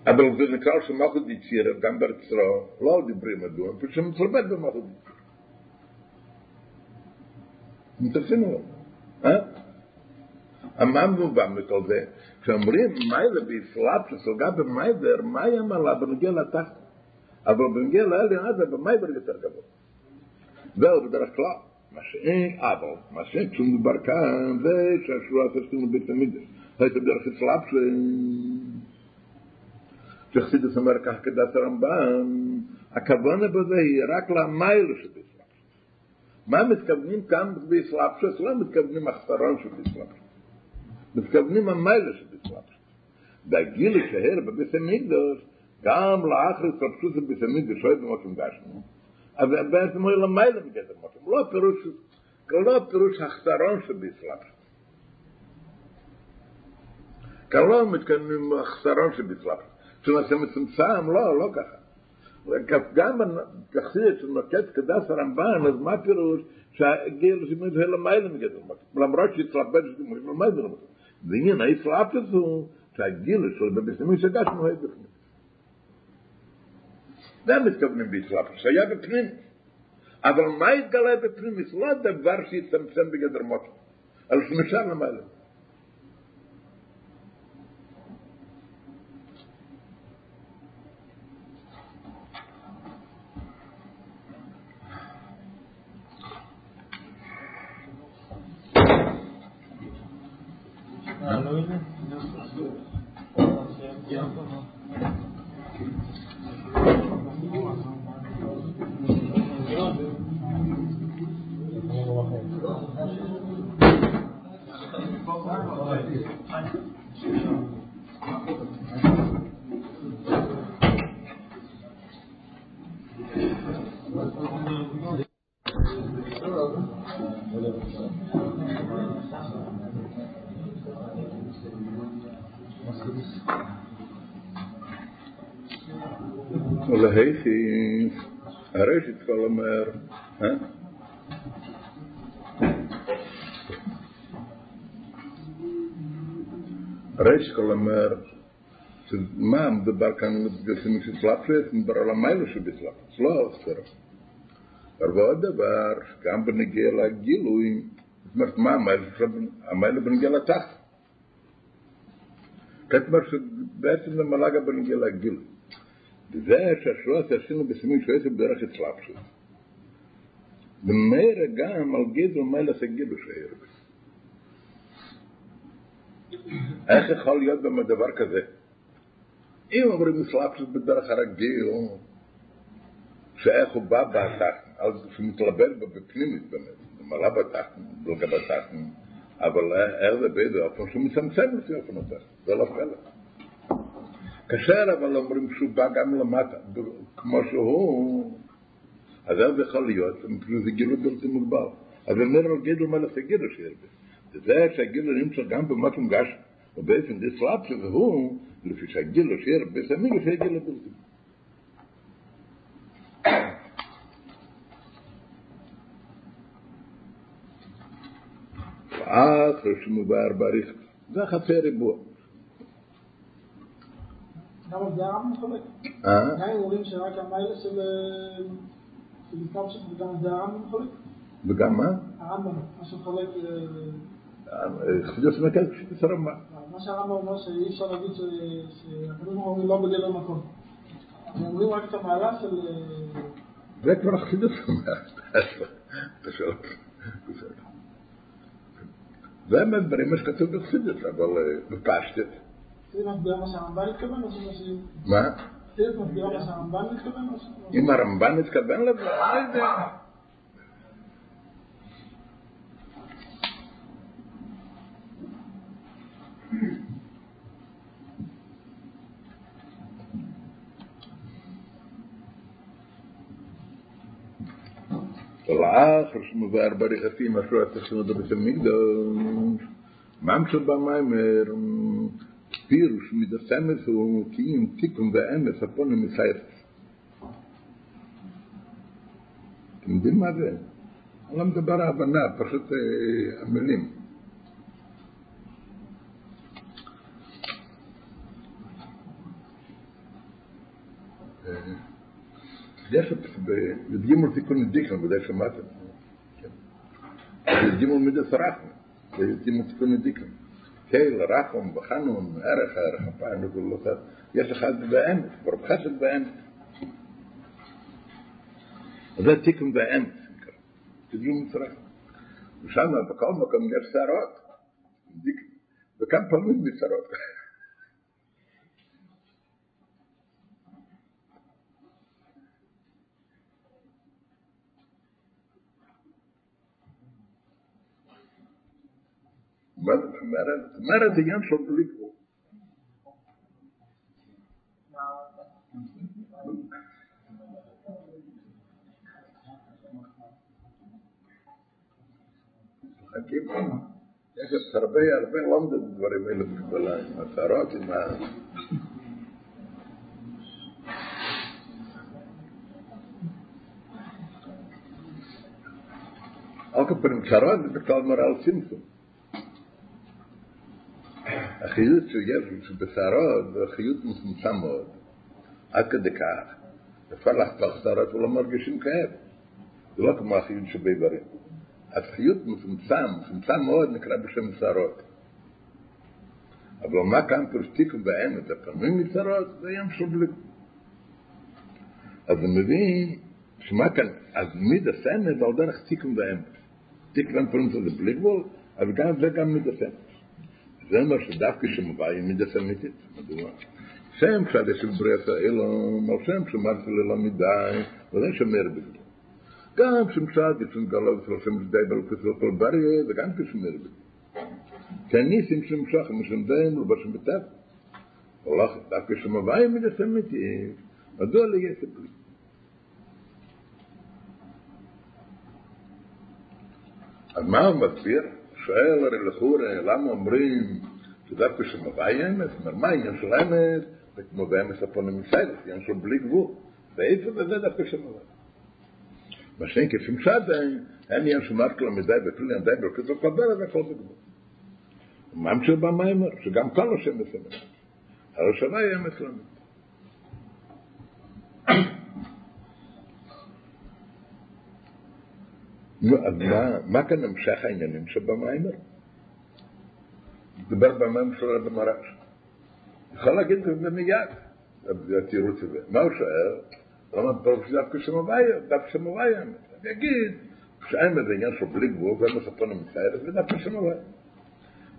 אבל זה נקרא על שם מלכות יצירה, גם בארץ ישראל, לא על דברי מדוע, פשוט שמתלבט במלכות יצירה. מתעסים עליו. אה? אמרנו גם את כל זה, כשאומרים מיילה באסלאפסוס, או גם במיידר, מה היא אמרה בנגיע לתחת? אבל בנגיע לאלי עזה, במיידר יותר גבוה. זהו בדרך כלל, מה שאין, אבל, מה שאין, כשמדובר כאן, זה שהשורה תשתים לבית המקדש. היית בדרך אסלאפסוס, שחסידס אומר כך כדת הרמב"ן, הכוונה בזה היא רק למיילה שבאסלאפסוס. מה מתכוונים כאן באסלאפסוס? לא מתכוונים אחסרון שבאסלאפסוס. מתכוונים המיילה שבסלאפס. והגיל שהר בבית המקדוש, גם לאחר התרפסות בבית המקדוש, שואל במקום גשמו, אבל בעצם הוא למיילה בגדר מקום. לא פירוש, לא פירוש החסרון שבסלאפס. כאן לא מתכוונים החסרון שבסלאפס. כשנעשה מצומצם, לא, לא ככה. גם כחסיד שנוקט כדס הרמב"ן, אז מה פירוש שהגיל שמות למיילה מגדר מקום. למרות שהתלבט למיילה מגדר מקום. ועניין האסלאפס הוא שהגיל של בבסמים שגשנו היה בפנים. זה מתכוונים באסלאפס, שהיה בפנים. אבל מה התגלה בפנים? זה לא דבר שהצטמצם בגדר מוקר, על שנשאר למעלה. הראשית כל אומר, מה מדבר כאן מתגייסים שסלאפלס, מדבר על המיילה שבסלאפלס, לא אוסר. אבל עוד דבר, גם בנגיע לגילוי, זאת אומרת, מה המיילה, המיילה בנגיע לתחת. כתמר שבעצם למלאגה בנגיע לגילוי. וזה שהשלוש עשינו בסימון שעשר בדרך אצלאפסוס. ומאיר גם על גזר מלך הגילו שערב. איך יכול להיות באמת דבר כזה? אם אומרים אצלאפסוס בדרך הרגיל, שאיך הוא בא בתחתן, אז שהוא מתלבט בפנימית באמת, במעלה בתחתן, בלגה בתחתן, אבל איך זה באיזה אופן שהוא מצמצם לפי אופן התחתן, זה לא פלא. כאשר אבל אומרים שהוא בא גם למטה, כמו שהוא, אז איך זה יכול להיות? זה גילוי בלתי מוגבל. אז אומר על גידול מלך הגילוי שירבה. זה שהגילוי נמצא גם במה מונגש, ובעצם זה סלאפ שזה הוא, לפי שהגילוי שירבה, זה מי לפי הגילוי בלתי מוגבל. אחרי שמובאר בעריך, זה חצי ריבוע. על זה הרמב"ם חולק. אה? גם אם אומרים שרק המיילה של של איסלאפסוס וגם זה הרמב"ם חולק. וגם מה? הרמב"ם, מה שחולק, אה, חסידות מרכז פשיטת הרמב"ם. מה שהרמב"ם אומר שאי אפשר להגיד שהקדוש ברוך הוא לא בגדר מקום. הם אומרים רק את המעלה של... אה, זה כבר החסידות. זה מהדברים מה שכתוב בחסידות, אבל אה, בפשטת. זה מסביר מה שהרמב"ן התכוון או שמה ש... מה? זה מסביר מה שהרמב"ן התכוון או ש... אם הרמב"ן התכוון לזה, לא יודע. לאחר שמובאר בריחתי משהו התכנות בבית המקדוש, ממשיך במיימר, פירוש מידס אמס הוא קיום תיקון ואמס הפונים מסיירס. אתם יודעים מה זה? אני לא מדבר ההבנה, פשוט אה, המילים. אה, יש בי"ג תיקון דיקן, ודאי שמעתם. בי"ג מידס רחם, בי"ג תיקון דיקן. קייל, רחם, בחנון, ערך, ערך הפעם, וכל אחד. יש אחד באמץ, ברב חסד באמץ. אז זה תיקון באמץ, תדלו מצרים. ושם בכל מקום יש שערות, דיקן, וכמה פעמים משערות. מה זאת אומרת? זאת אומרת, זה עניין של בלי גבול. חכים, יש את הרבה, הרבה לומדים דברים האלה בקבלה, עם הצהרות, עם ה... על כל פנים, צהרות החיות שיש שבשערות זה חיות מצומצם מאוד, עד כדי כך. אפשר לחתוך שערות ולא מרגישים כאב. זה לא כמו החיות שבאיברים. החיות מצומצם, מצומצם מאוד, נקרא בשם שערות. אבל מה כאן פירוש תיקון באמת, הפעמים מצרות, זה ים של בלי. אז הוא מבין שמה כאן, אז מיד הסמד על דרך תיקון באמת. תיקון באמת זה בלי גבול, אבל גם זה גם מיד הסמד. זה אומר שדווקא שמובאים מידס אמיתית, מדוע? שם כשעד של בריאת האלום, על שם שמרתי ללא מדי, וזה שמר בזה. גם שמצד יצאו גלות של שם די בלכות של כל בריא, זה גם כשמר בזה. כניסים שמשך משם דם ובשם בטף. הולך דווקא שמובאים מידס אמיתית, מדוע לא יהיה ספרי? אז מה הוא מסביר? שואל הרי לכאורה, למה אומרים שדווקא שמביא אמס? אומר, מה העניין של אמס? זה כמו באמס הפונים מסיידס, עניין של בלי גבול. ואיפה זה דווקא שם עליו. מה שאין כשמצד אין יש שמרת לו מדי בפלילי די ברכתו קבל את הכל בגבול. ממשיך במיימר, שגם כל השם מסמל. הראשונה היא אמת לנו. נו, אז מה, מה כאן המשך העניינים שבמיימר? דיבר במיימר של רבי מרש. יכול להגיד את זה מיד, זה התירוץ הזה. מה הוא שואל? למה דווקא שם הוויה, דווקא האמת. אני אגיד, כשאין בזה עניין של בלי גבול, זה מספון המצער, זה דווקא שם הוויה.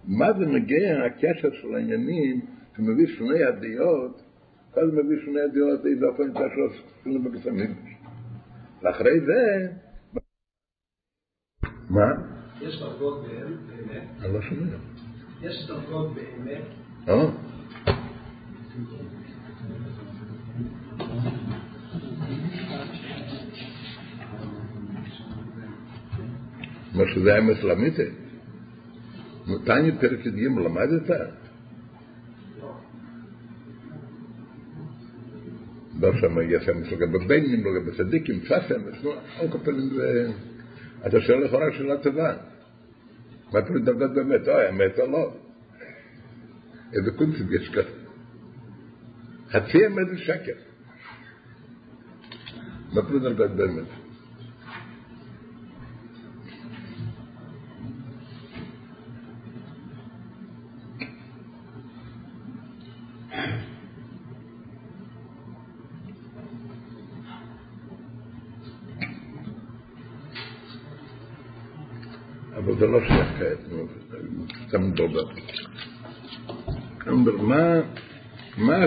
מה זה מגיע הקשר של העניינים שמביא שני הדעות, זה מביא שני הדעות, איזה אופן נמצא שלו עשינו בקסמים. ואחרי זה, מה? יש דרגות באמת, אני לא שומע. יש דרגות באמת? מה שזה אמס למיתה. תניא פרק י"ג למדת? לא שם יש אמס לגבי בנים, לגבי צדיקים, נו, על כל פנים זה... אתה שואל לכאורה שאלה טובה. מה אתה מדבר באמת? או אמת או לא? איזה קונספט יש כזה? חצי אמת זה שקר. מה אתה מדבר באמת?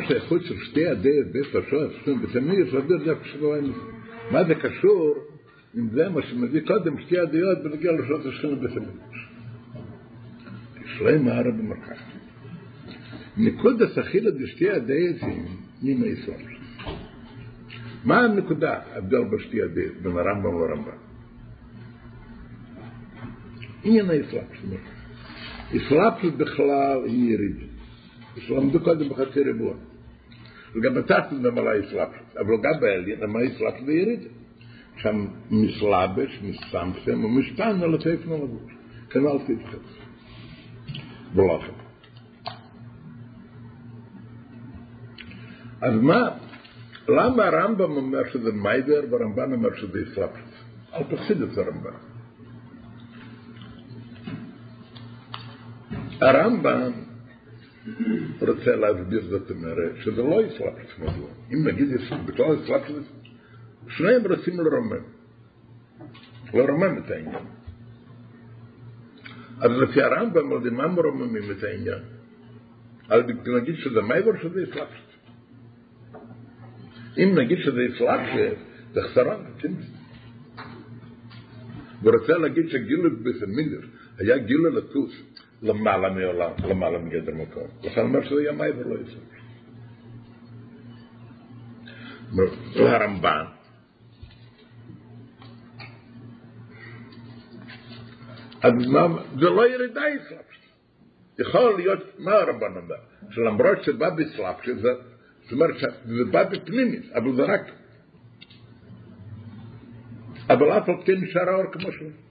השייכות של שתי הדעת בית השואף, ותמיד יש לדעת דווקא שבועיים. מה זה קשור אם זה מה שמביא קודם שתי הדעות בנגיע לשעות השכינה בתמיד. שלם הערה במרכז. נקודת אכילה דשתי הדעתים מן הישראל. מה הנקודה ההבדל בשתי הדעת בין הרמב"ם לרמב"ם? עניין האסלאפשוס. אסלאפשוס בכלל היא יריד. שלמדו קודם בחצי ריבוע. וגם בתחתית נמלה אסלאפשוס. אבל גם בעליין נמלה אסלאפשוס ויריד. שם מסלבש, מסמסם ומשתן על התפן הלבוש. כנ"ל תתחץ. בלוחם. אז מה, למה הרמב"ם אומר שזה מיידר והרמב"ן אומר שזה אסלאפשוס? אל תחסיד את הרמב"ם. הרמב"ם רוצה להסביר זאת אומרת שזה לא אסלאפשוס מדוע. אם נגיד בכלל אסלאפשוס, שניהם רוצים לרומם. לרומם את העניין. אז לפי הרמב"ם, על מה מרוממים את העניין? על נגיד שזה מייבר שזה אסלאפשוס. אם נגיד שזה אסלאפשוס, זה חסרון, ורוצה להגיד שגילו בסמינר היה גילו לטוס למעלה מעולם, למעלה מגדר מקום. לכן אומר שזה היה מעבר לא יסוד. הרמב"ן, אז זה לא ירידה אסלאפשוס. יכול להיות, מה הרמב"ן אומר? שלמרות שבא באסלאפשוס, זאת אומרת שזה בא בפנימית, אבל זה רק... אבל אף על כן נשאר האור כמו שהוא.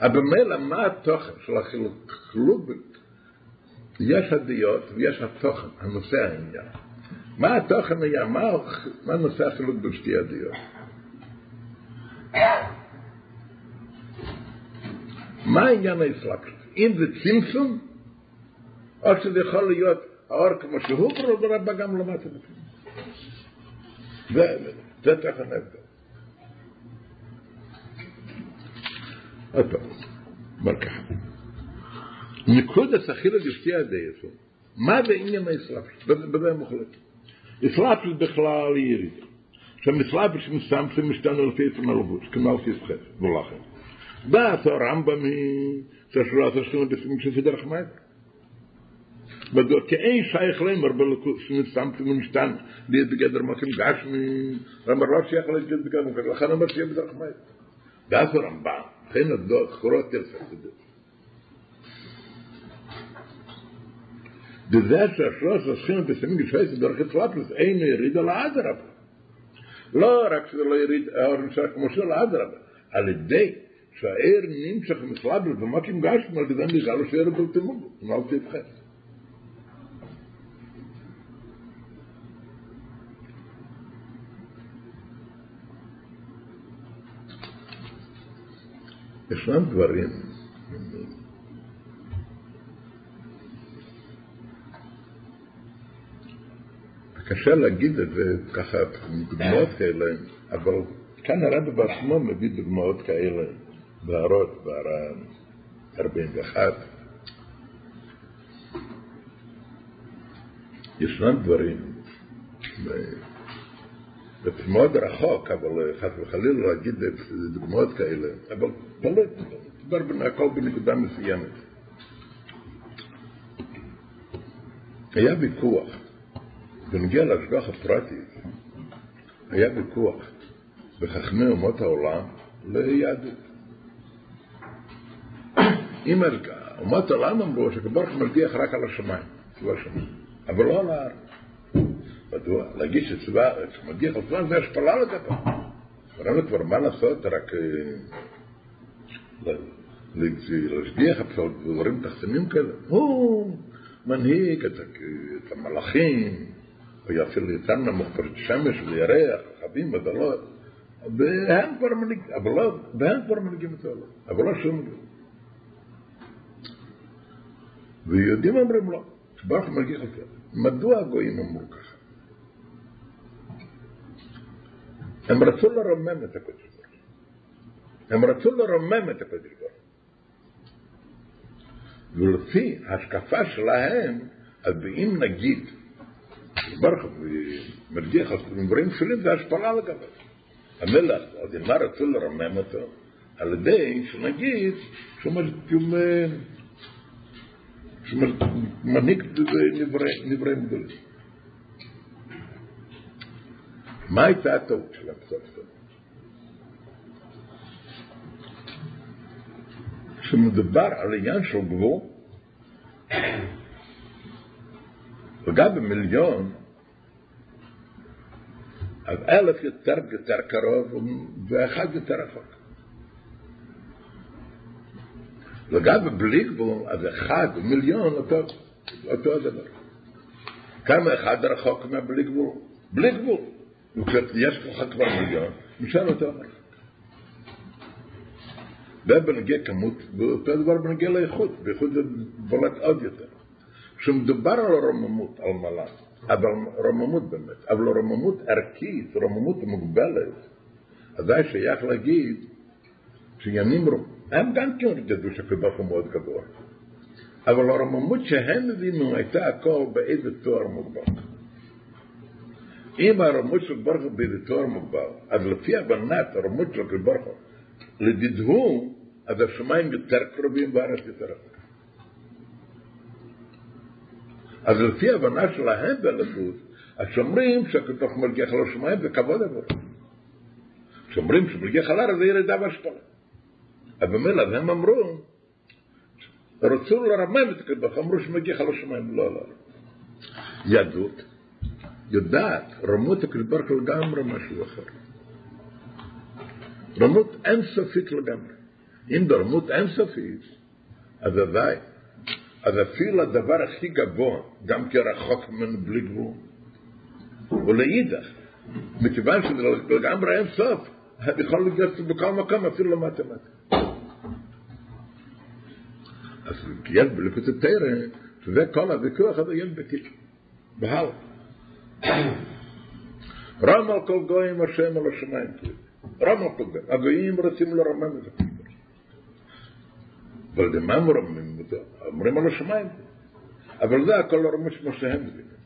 אבל מילא, מה התוכן של החילוק? חילוק, יש הדעות ויש התוכן, הנושא העניין. מה התוכן היה? מה, מה נושא החילוק בין שתי הדעות? מה העניין האסלאפשוס? אם זה צמצום, או שזה יכול להיות האור כמו שהוא, ברבה גם למטה בפנים. זה, תוכן ההבדל. עוד פעם, אומר ככה. נקודס אכילה גשתי הדייתו. מה בעניין האסלאפ? בזה המוחלט. אסלאפ זה בכלל ירידה. שם אסלאפ זה מסתם זה משתנו לפי עצם הרבות, כמו לפי ישחד, ולכן. בא עשה רמב"ם היא, ששורה עשה שכינה בסמים שזה דרך מייק. בדור כאין שייך להם הרבה לקוס, שמסתם זה להיות בגדר מקום גשמי, רמב"ם לא שייך להיות בגדר מקום, לכן אומר שיהיה בדרך מייק. בא עשה לכן הדעות קורות אל חסידות. בזה שהשלוש עשרים בסמים גשפייס ברכת פלפלס אין יריד על האדרבה. לא רק שזה לא יריד, האור נמשך כמו של האדרבה, על ידי שהעיר נמשך מסלבלס ומקים גשם על ידי נגע לו שעיר בלתי מוגו, מה תתחס. ישנם דברים קשה להגיד את זה ככה, דוגמאות כאלה, אבל כאן הרב בעצמו מביא דוגמאות כאלה, בהערות, בהערה 41. ישנם דברים, זה מאוד רחוק, אבל חס וחלילה להגיד דוגמאות כאלה, אבל תלוי, מדבר הכל בנקודה מסוימת. היה ויכוח בנגיע להשגח הפרטית, היה ויכוח בחכמי אומות העולם ליהדות. אם אומות העולם אמרו הוא מרגיח רק על השמיים, אבל לא על הארץ. מדוע? הארץ מרגיח על צבא זה השפלה לגביו. הרב כבר מה לעשות, רק להשגיח על דברים תחתונים כאלה. הוא מנהיג את המלאכים, או אפילו יותר נמוך פרט שמש וירח, רכבים ודלות, והם כבר מנהיגים, אבל לא, והם כבר מנהיגים את העולם, אבל לא שום דבר. ויהודים אומרים לא, שברוך מרגיש את זה. מדוע הגויים אמרו ככה? הם רצו לרומם את הקודש ברוך הם רצו לרומם את הקודש ברוך ולפי השקפה שלהם, אז אם נגיד ברוך מרגיח על דברים שונים זה השפלה לגביו. המלך, אז אם מה רצו לרמם אותו? על ידי שנגיד שהוא מנהיג נבראים גדולים. מה הייתה הטעות של סוף? כשמדובר על עניין של גבול, וגם במיליון, אז אלף יותר יותר קרוב ואחד יותר רחוק. וגם בלי גבול, אז אחד ומיליון אותו, אותו הדבר. כמה אחד רחוק מהבלי גבול? בלי גבול. וכשיש לך כבר נשאר אותו רחוק. זה בנגיע כמות, ואותו דבר בנגיע לאיכות, באיכות זה בולט עוד יותר. כשמדובר על רוממות, על מלאך, אבל רוממות באמת, אבל רוממות ערכית, רוממות מוגבלת, אזי שייך להגיד שימים הם גם כן ידעו שהקדוש הוא מאוד גבוה, אבל הרוממות שהם הבינו הייתה הכל באיזה תואר מוגבל. אם הרוממות של באיזה תואר מוגבל, אז לפי הבנת הרוממות של ברוך הוא, לדידהו, אז השמיים יותר קרובים והארץ יותר רחוק. אז לפי הבנה שלהם בלבוס, אז שאומרים שהקדוש מרגיח על השמיים וכבוד עבור. שאומרים שמרגיח על הארץ זה ירידה והשפלה. אבל במילא, אז הם אמרו, רצו לרמם את הקדוש, אמרו שמגיח על השמיים, לא, לא. יהדות יודעת, רמות הקדוש לגמרי משהו אחר. רמות אינסופית לגמרי. אם ברמות אינסופית, אז ודאי. אז אפילו הדבר הכי גבוה, גם כרחוק ממנו בלי גבול. ולאידך, מכיוון שזה לגמרי אין סוף, יכול להיות בכל מקום, אפילו למטה-מטה. אז יש בליקוד התרא, שזה כל הוויכוח הזה יש בקיצור, בהלאה. רם על כל גויים השם על השמיים. רם על כל גויים. הגויים רוצים לרמם את זה. אבל למה מרממים אותו? אומרים על השמיים. אבל זה הכל הרמש כמו שהם מבינים.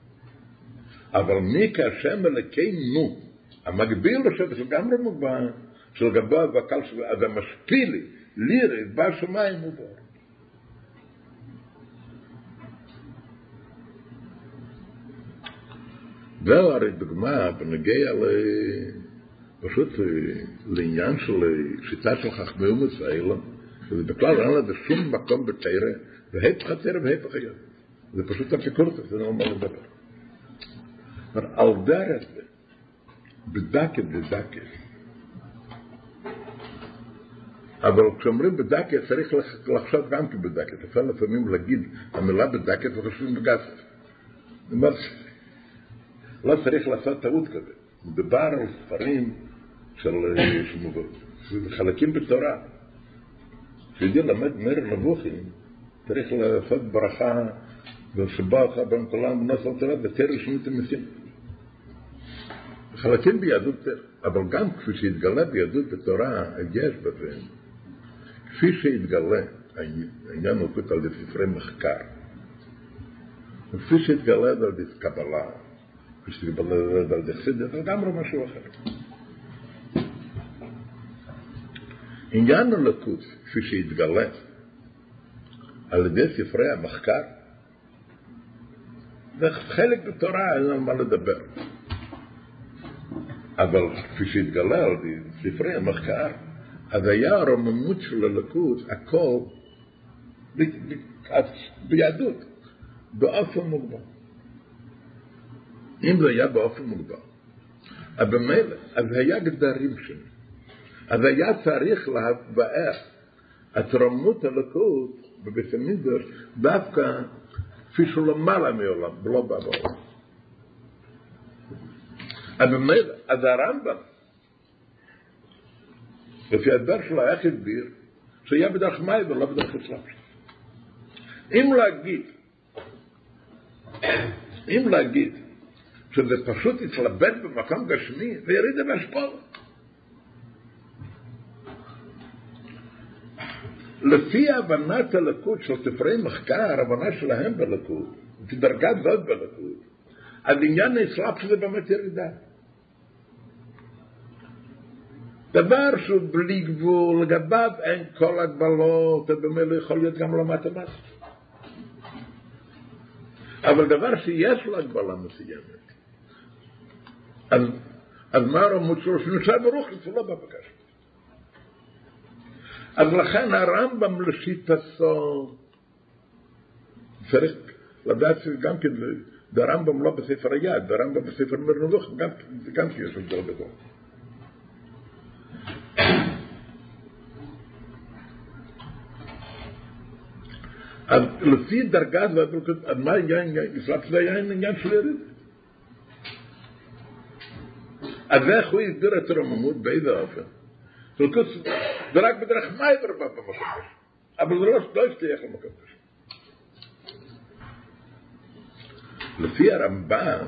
אבל מי כהשם אלוקינו, המקביל לשבת לגמרי מוגבל, של גבוה והקל שלו, אז המשפיל, לירי, בשמיים הוא בור. זהו הרי דוגמה בנגיע ל... פשוט לעניין של שיטה של חכמי אומץ האלה, ובכלל אין לזה שום מקום בתרא, והפך התרא והפך היום. זה פשוט אפיקורטוס, זה לא מה לדבר. אבל על דרך זה, בדקת ודקת, אבל כשאומרים בדקת צריך לח- לחשוב גם כן בדקת, אפשר לפעמים להגיד המילה בדקת וחושבים בגסת. לא צריך לעשות טעות כזה. מדובר על ספרים של של חלקים בתורה. כשיודעים למד מר נבוכים, צריך לעשות ברכה ושבא לך בין כולם ונוס על תורה ותרא שנות המסים. חלקים ביהדות, אבל גם כפי שהתגלה ביהדות בתורה, יש בזה, כפי שהתגלה, העניין כותב על ספרי מחקר, וכפי שהתגלה על קבלה, כפי שהתגלה על ידי חסידות, זה לגמרי משהו אחר. עניין הלקוט, כפי שהתגלה על ידי ספרי המחקר, זה חלק בתורה, אין על מה לדבר. אבל כפי שהתגלה על ידי ספרי המחקר, אז היה הרוממות של הלקוט, הכל ביהדות, באופן מוגבל. אם זה היה באופן מוגבל, אז במילא, אז היה גדרים שונים. אז היה צריך להבאר את רמות הלקות בבית המקדש דווקא כפי שהוא למעלה מעולם, ולא בא בעולם. אז במילא, אז הרמב"ם, לפי הדבר שלו, איך הסביר? שהיה בדרך מאי ולא בדרך אסלאם. אם להגיד, אם להגיד שזה פשוט התלבט במקום גשמי, זה יריד בהשפעות. לפי הבנת הלקות של ספרי מחקר, הבנה שלהם בלקות, כדרגת זאת בלקות, אז עניין האסלאפ זה באמת ירידה. דבר שהוא בלי גבול, לגביו אין כל הגבלות, ובמילא יכול להיות גם לא מתמטי. אבל דבר שיש לו הגבלה מסוימת, אז, אז מה הרמות שלו? שנשאר ברוך הוא לא בבקש. אז לכן הרמב"ם לשיטתו צריך לדעת שגם כן, זה הרמב"ם לא בספר היד, זה הרמב"ם בספר מרנובוך, גם, גם שיש הבדל גדול. אז לפי דרגת אז מה העניין, יפלט זה היה של יריד. אז איך הוא הסביר את הרוממות, באיזה אופן? זה רק בדרך מייבר במקום הזה. אבל זה לא, לא השתייך למקום הזה. לפי הרמב"ם,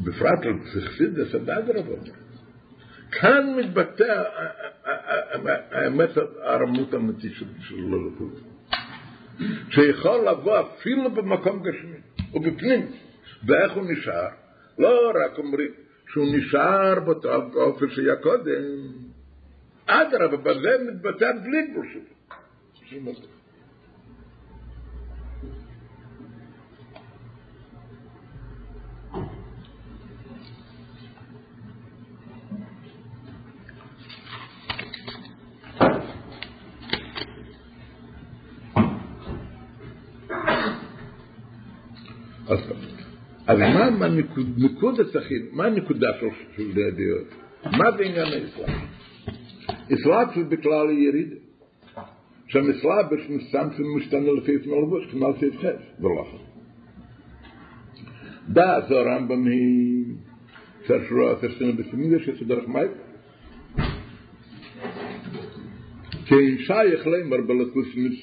בפרט על פסיכסידס, אדרבה, כאן מתבטא האמת, הרמות האמיתית של הלכות. שיכול לבוא אפילו במקום גשמי, ובפנים. ואיך הוא נשאר? לא רק אומרים שהוא נשאר באופן שהיה קודם. אדרבה, בזה מתבטא בלי גבול מה, נקודת הכי, מה הנקודה של דעות? מה זה עניין האסלאם? אסלאם זה בכלל יריד. שהמסלאב שם משתנה לפי עצמו לבוש, כמו על סעיף חס, ולכן. da so rambam hi zershro a teshtin besimiga she derech mayt kein shayach leimer belakus mit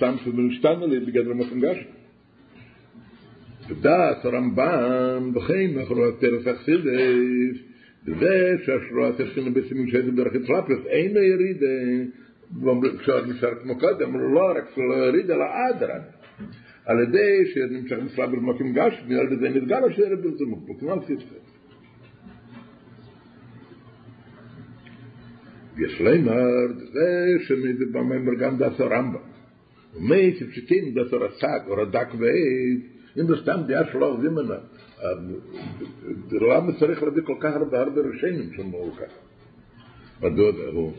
דעת רמב"ם בחיים אחרו הטרס החסידס זה שהשרו התחתינו בסימים שזה דרכי צלפס אין לא יריד כשעוד נשאר כמו קודם לא רק שלא יריד אלא אדרן על ידי שנמשך מסלב במקום גשמי על ידי נתגל אשר ברזמות בכלל סיסטר יש לימר זה שמזה בממר גם דעת הרמב"ם ומי שפשיטים דעת הרס"ג או רד"ק ועד אם זה סתם דעה שלא עובדים ממנה, למה צריך להביא כל כך הרבה הרבה ראשונים שאמרו ככה? מדוע הוא?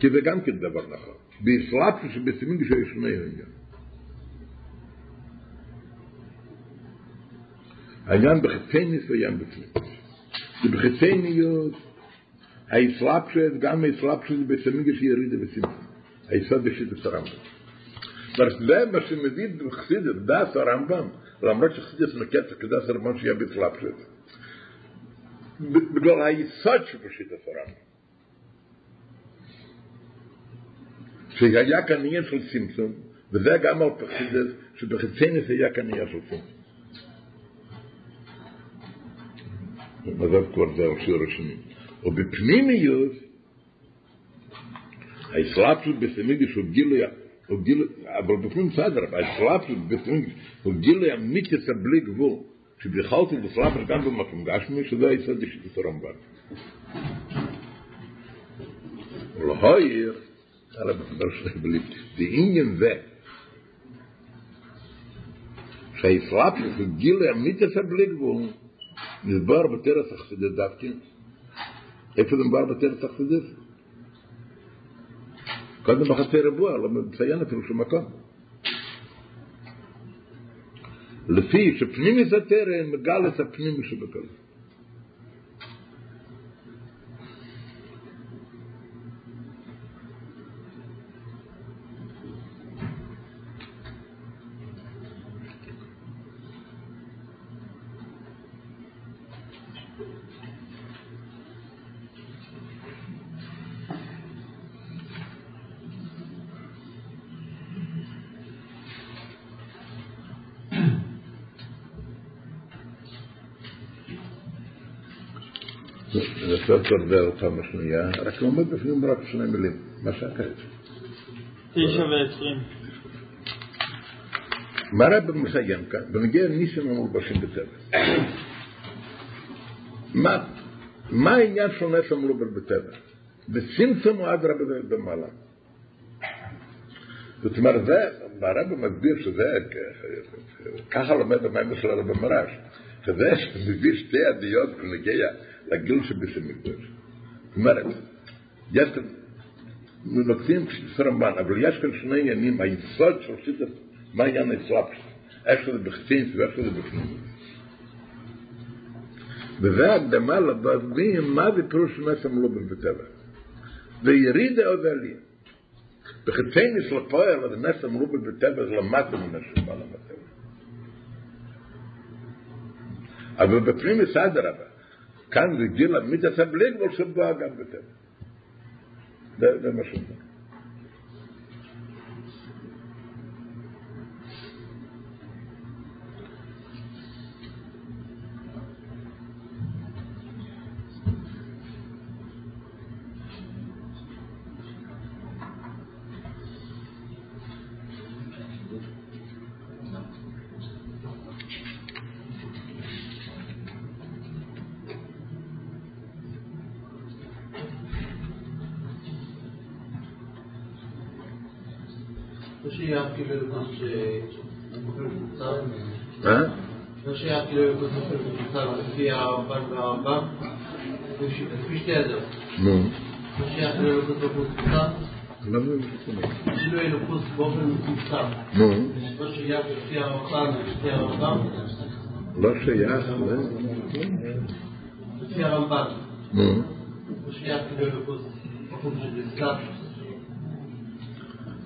כי זה גם כן דבר נכון. באסלאפ שבסימין שיש שני עניין. העניין בחיצניס ועניין בפנים. ובחיצניות, האסלאפשת, גם האסלאפשת בסמיגש ירידה ושמחה. היסוד בשיטת הרמב"ם. זאת זה מה שמביא בחסידת, דס הרמב"ם, למרות שחסידת מקצת כדס הרמב"ם שיהיה בסלאפשת. בגלל היסוד שבשיטת הרמב"ם. שהיה כאן עניין של צמצום, וזה גם על פחסידת, שבחצנס היה כאן עניין של צמצום. עזוב כבר זה על שיעור השני. ובפנימיות, האסלאפשות בסמיגש הוא גילוי, וגיל אבל בפנים סדר, אבל שלאפ בפנים וגיל לא ימית את הבלי גבור שבחלתי בשלאפ גם במקום גש מי שזה יצא דיש את הרמבר ולא היר על הבחדר שלך בלי ואינגן זה שהיא שלאפ וגיל לא ימית את הבלי גבור נדבר בטרס אחת דדקים איפה זה נדבר בטרס אחת דדקים קודם בחצי ריבוע, לא מציין אפילו שום מקום. לפי שפנימיס התרן מגלס הפנימי שבכל. לעשות הרבה אותם השנייה, רק לומד בפנים רק שני מילים, מה שהכרת. תשע ועשרים. מה רב מסיים כאן? בנגיע ניסים המולבשים בטבע. מה, מה העניין של נס המולבל בטבע? בצמצום או אדרבה במעלה. זאת אומרת, זה, הרב מסביר שזה, ככה לומד המים של הרב מרש, שזה מביא שתי עדיות בנגיע לגיל שבסמיקדוש. זאת אומרת, יש כאן, נוקטים סרמבן, אבל יש כאן שני עניינים, היסוד של שיטת, מה העניין האסלאפס, איך שזה בחצינס ואיך שזה בפנים. וזה הקדמה להבין מה זה פירוש נס המלובל בטבע. וירידה עוד עלייה. בחצינס לפועל, אז נס המלובל בטבע זה למטה מנס שבא למטבע. אבל מסדר הבא. כאן זה גיל המיתס בלי גבול שבא גם בטבע. זה, מה שאומר. נו. לא כאילו לקבוצה קבוצה, לא מבין מה זאת אומרת. כאילו אלוקות באופן מקוצר. נו. לא שייך לפי הרמב"ן ולפי הרמב"ם, לא שייך, ל... לפי הרמב"ן. נו. לא שייך כאילו אלוקות באופן של.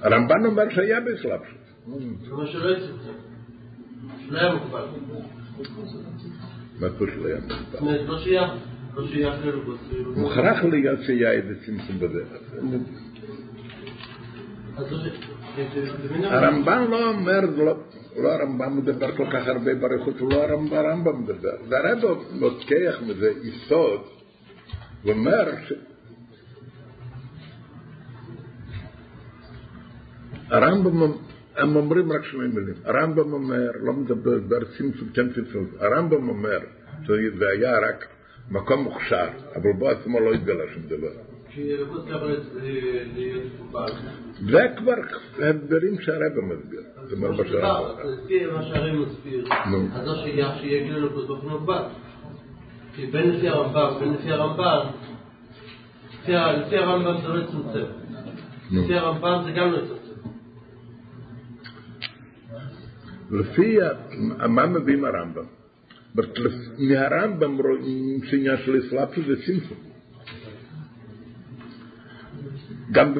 הרמב"ן אומר שהיה באסלאפשות. זה מה שלא יצמצם. שלא היה מוגבל. מה פירוש לא היה לאלוקות. מוכרח להיות שיהיה איזה צמצום. אז לא מין הרמב"ן לא אומר, לא, לא הרמב"ם מדבר כל כך הרבה באריכות, לא הרמב"ם, הרמב"ם מדבר. והרב לוקח מזה יסוד, ואומר ש... הרמב"ם, הם אומרים רק שני מילים. הרמב"ם אומר, לא מדבר, דבר צמצום, כן צמצום. הרמב"ם אומר, שזה היה רק מקום מוכשר, אבל בו עצמו לא התגלה שום דבר. מוגבל. זה כבר הדברים שהרבא מסביר. לפי מה שהרי מסביר. אז לא שייך שיהיה גיל אלוקות באופן מוגבל. כי בין לפי הרמב"ם ובין לפי הרמב"ן, לפי הרמב"ם זה לא יצומצם. לפי הרמב"ם זה גם לא יצומצם. לפי מה מביאים הרמב"ם? מהרמב"ם רואים שעניין של אסלאפשוס זה צמצום. גם,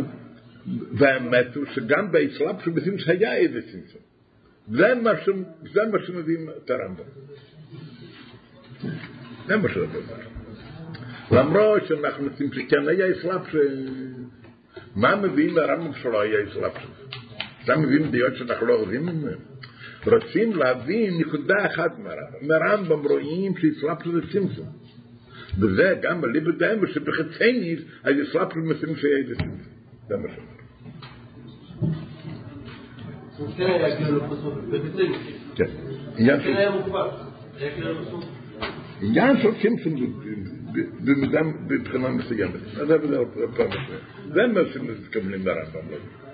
והאמת הוא שגם באסלאפשוס בצמצום היה איזה צמצום. זה מה, ש... זה מה שמביאים את הרמב"ם. זה מה שזה אומר. למרות שאנחנו רוצים שכן היה אסלאפשוס, מה מביאים מהרמב"ם שלא היה אסלאפשוס? אתה מבין דעות שאנחנו לא אוהבים ממנו? רוצים להבין נקודה אחת מהרמב"ם. מהרמב"ם רואים שהצלחנו לצמצום. וזה גם בליב הדאמר שבחצייניס, אז הצלחנו לצמצום יהיה לצמצום. זה מה שאומר. עניין של צמצום במידה מבחינה מסוימת. זה מה שמתכוונים ברמב"ם.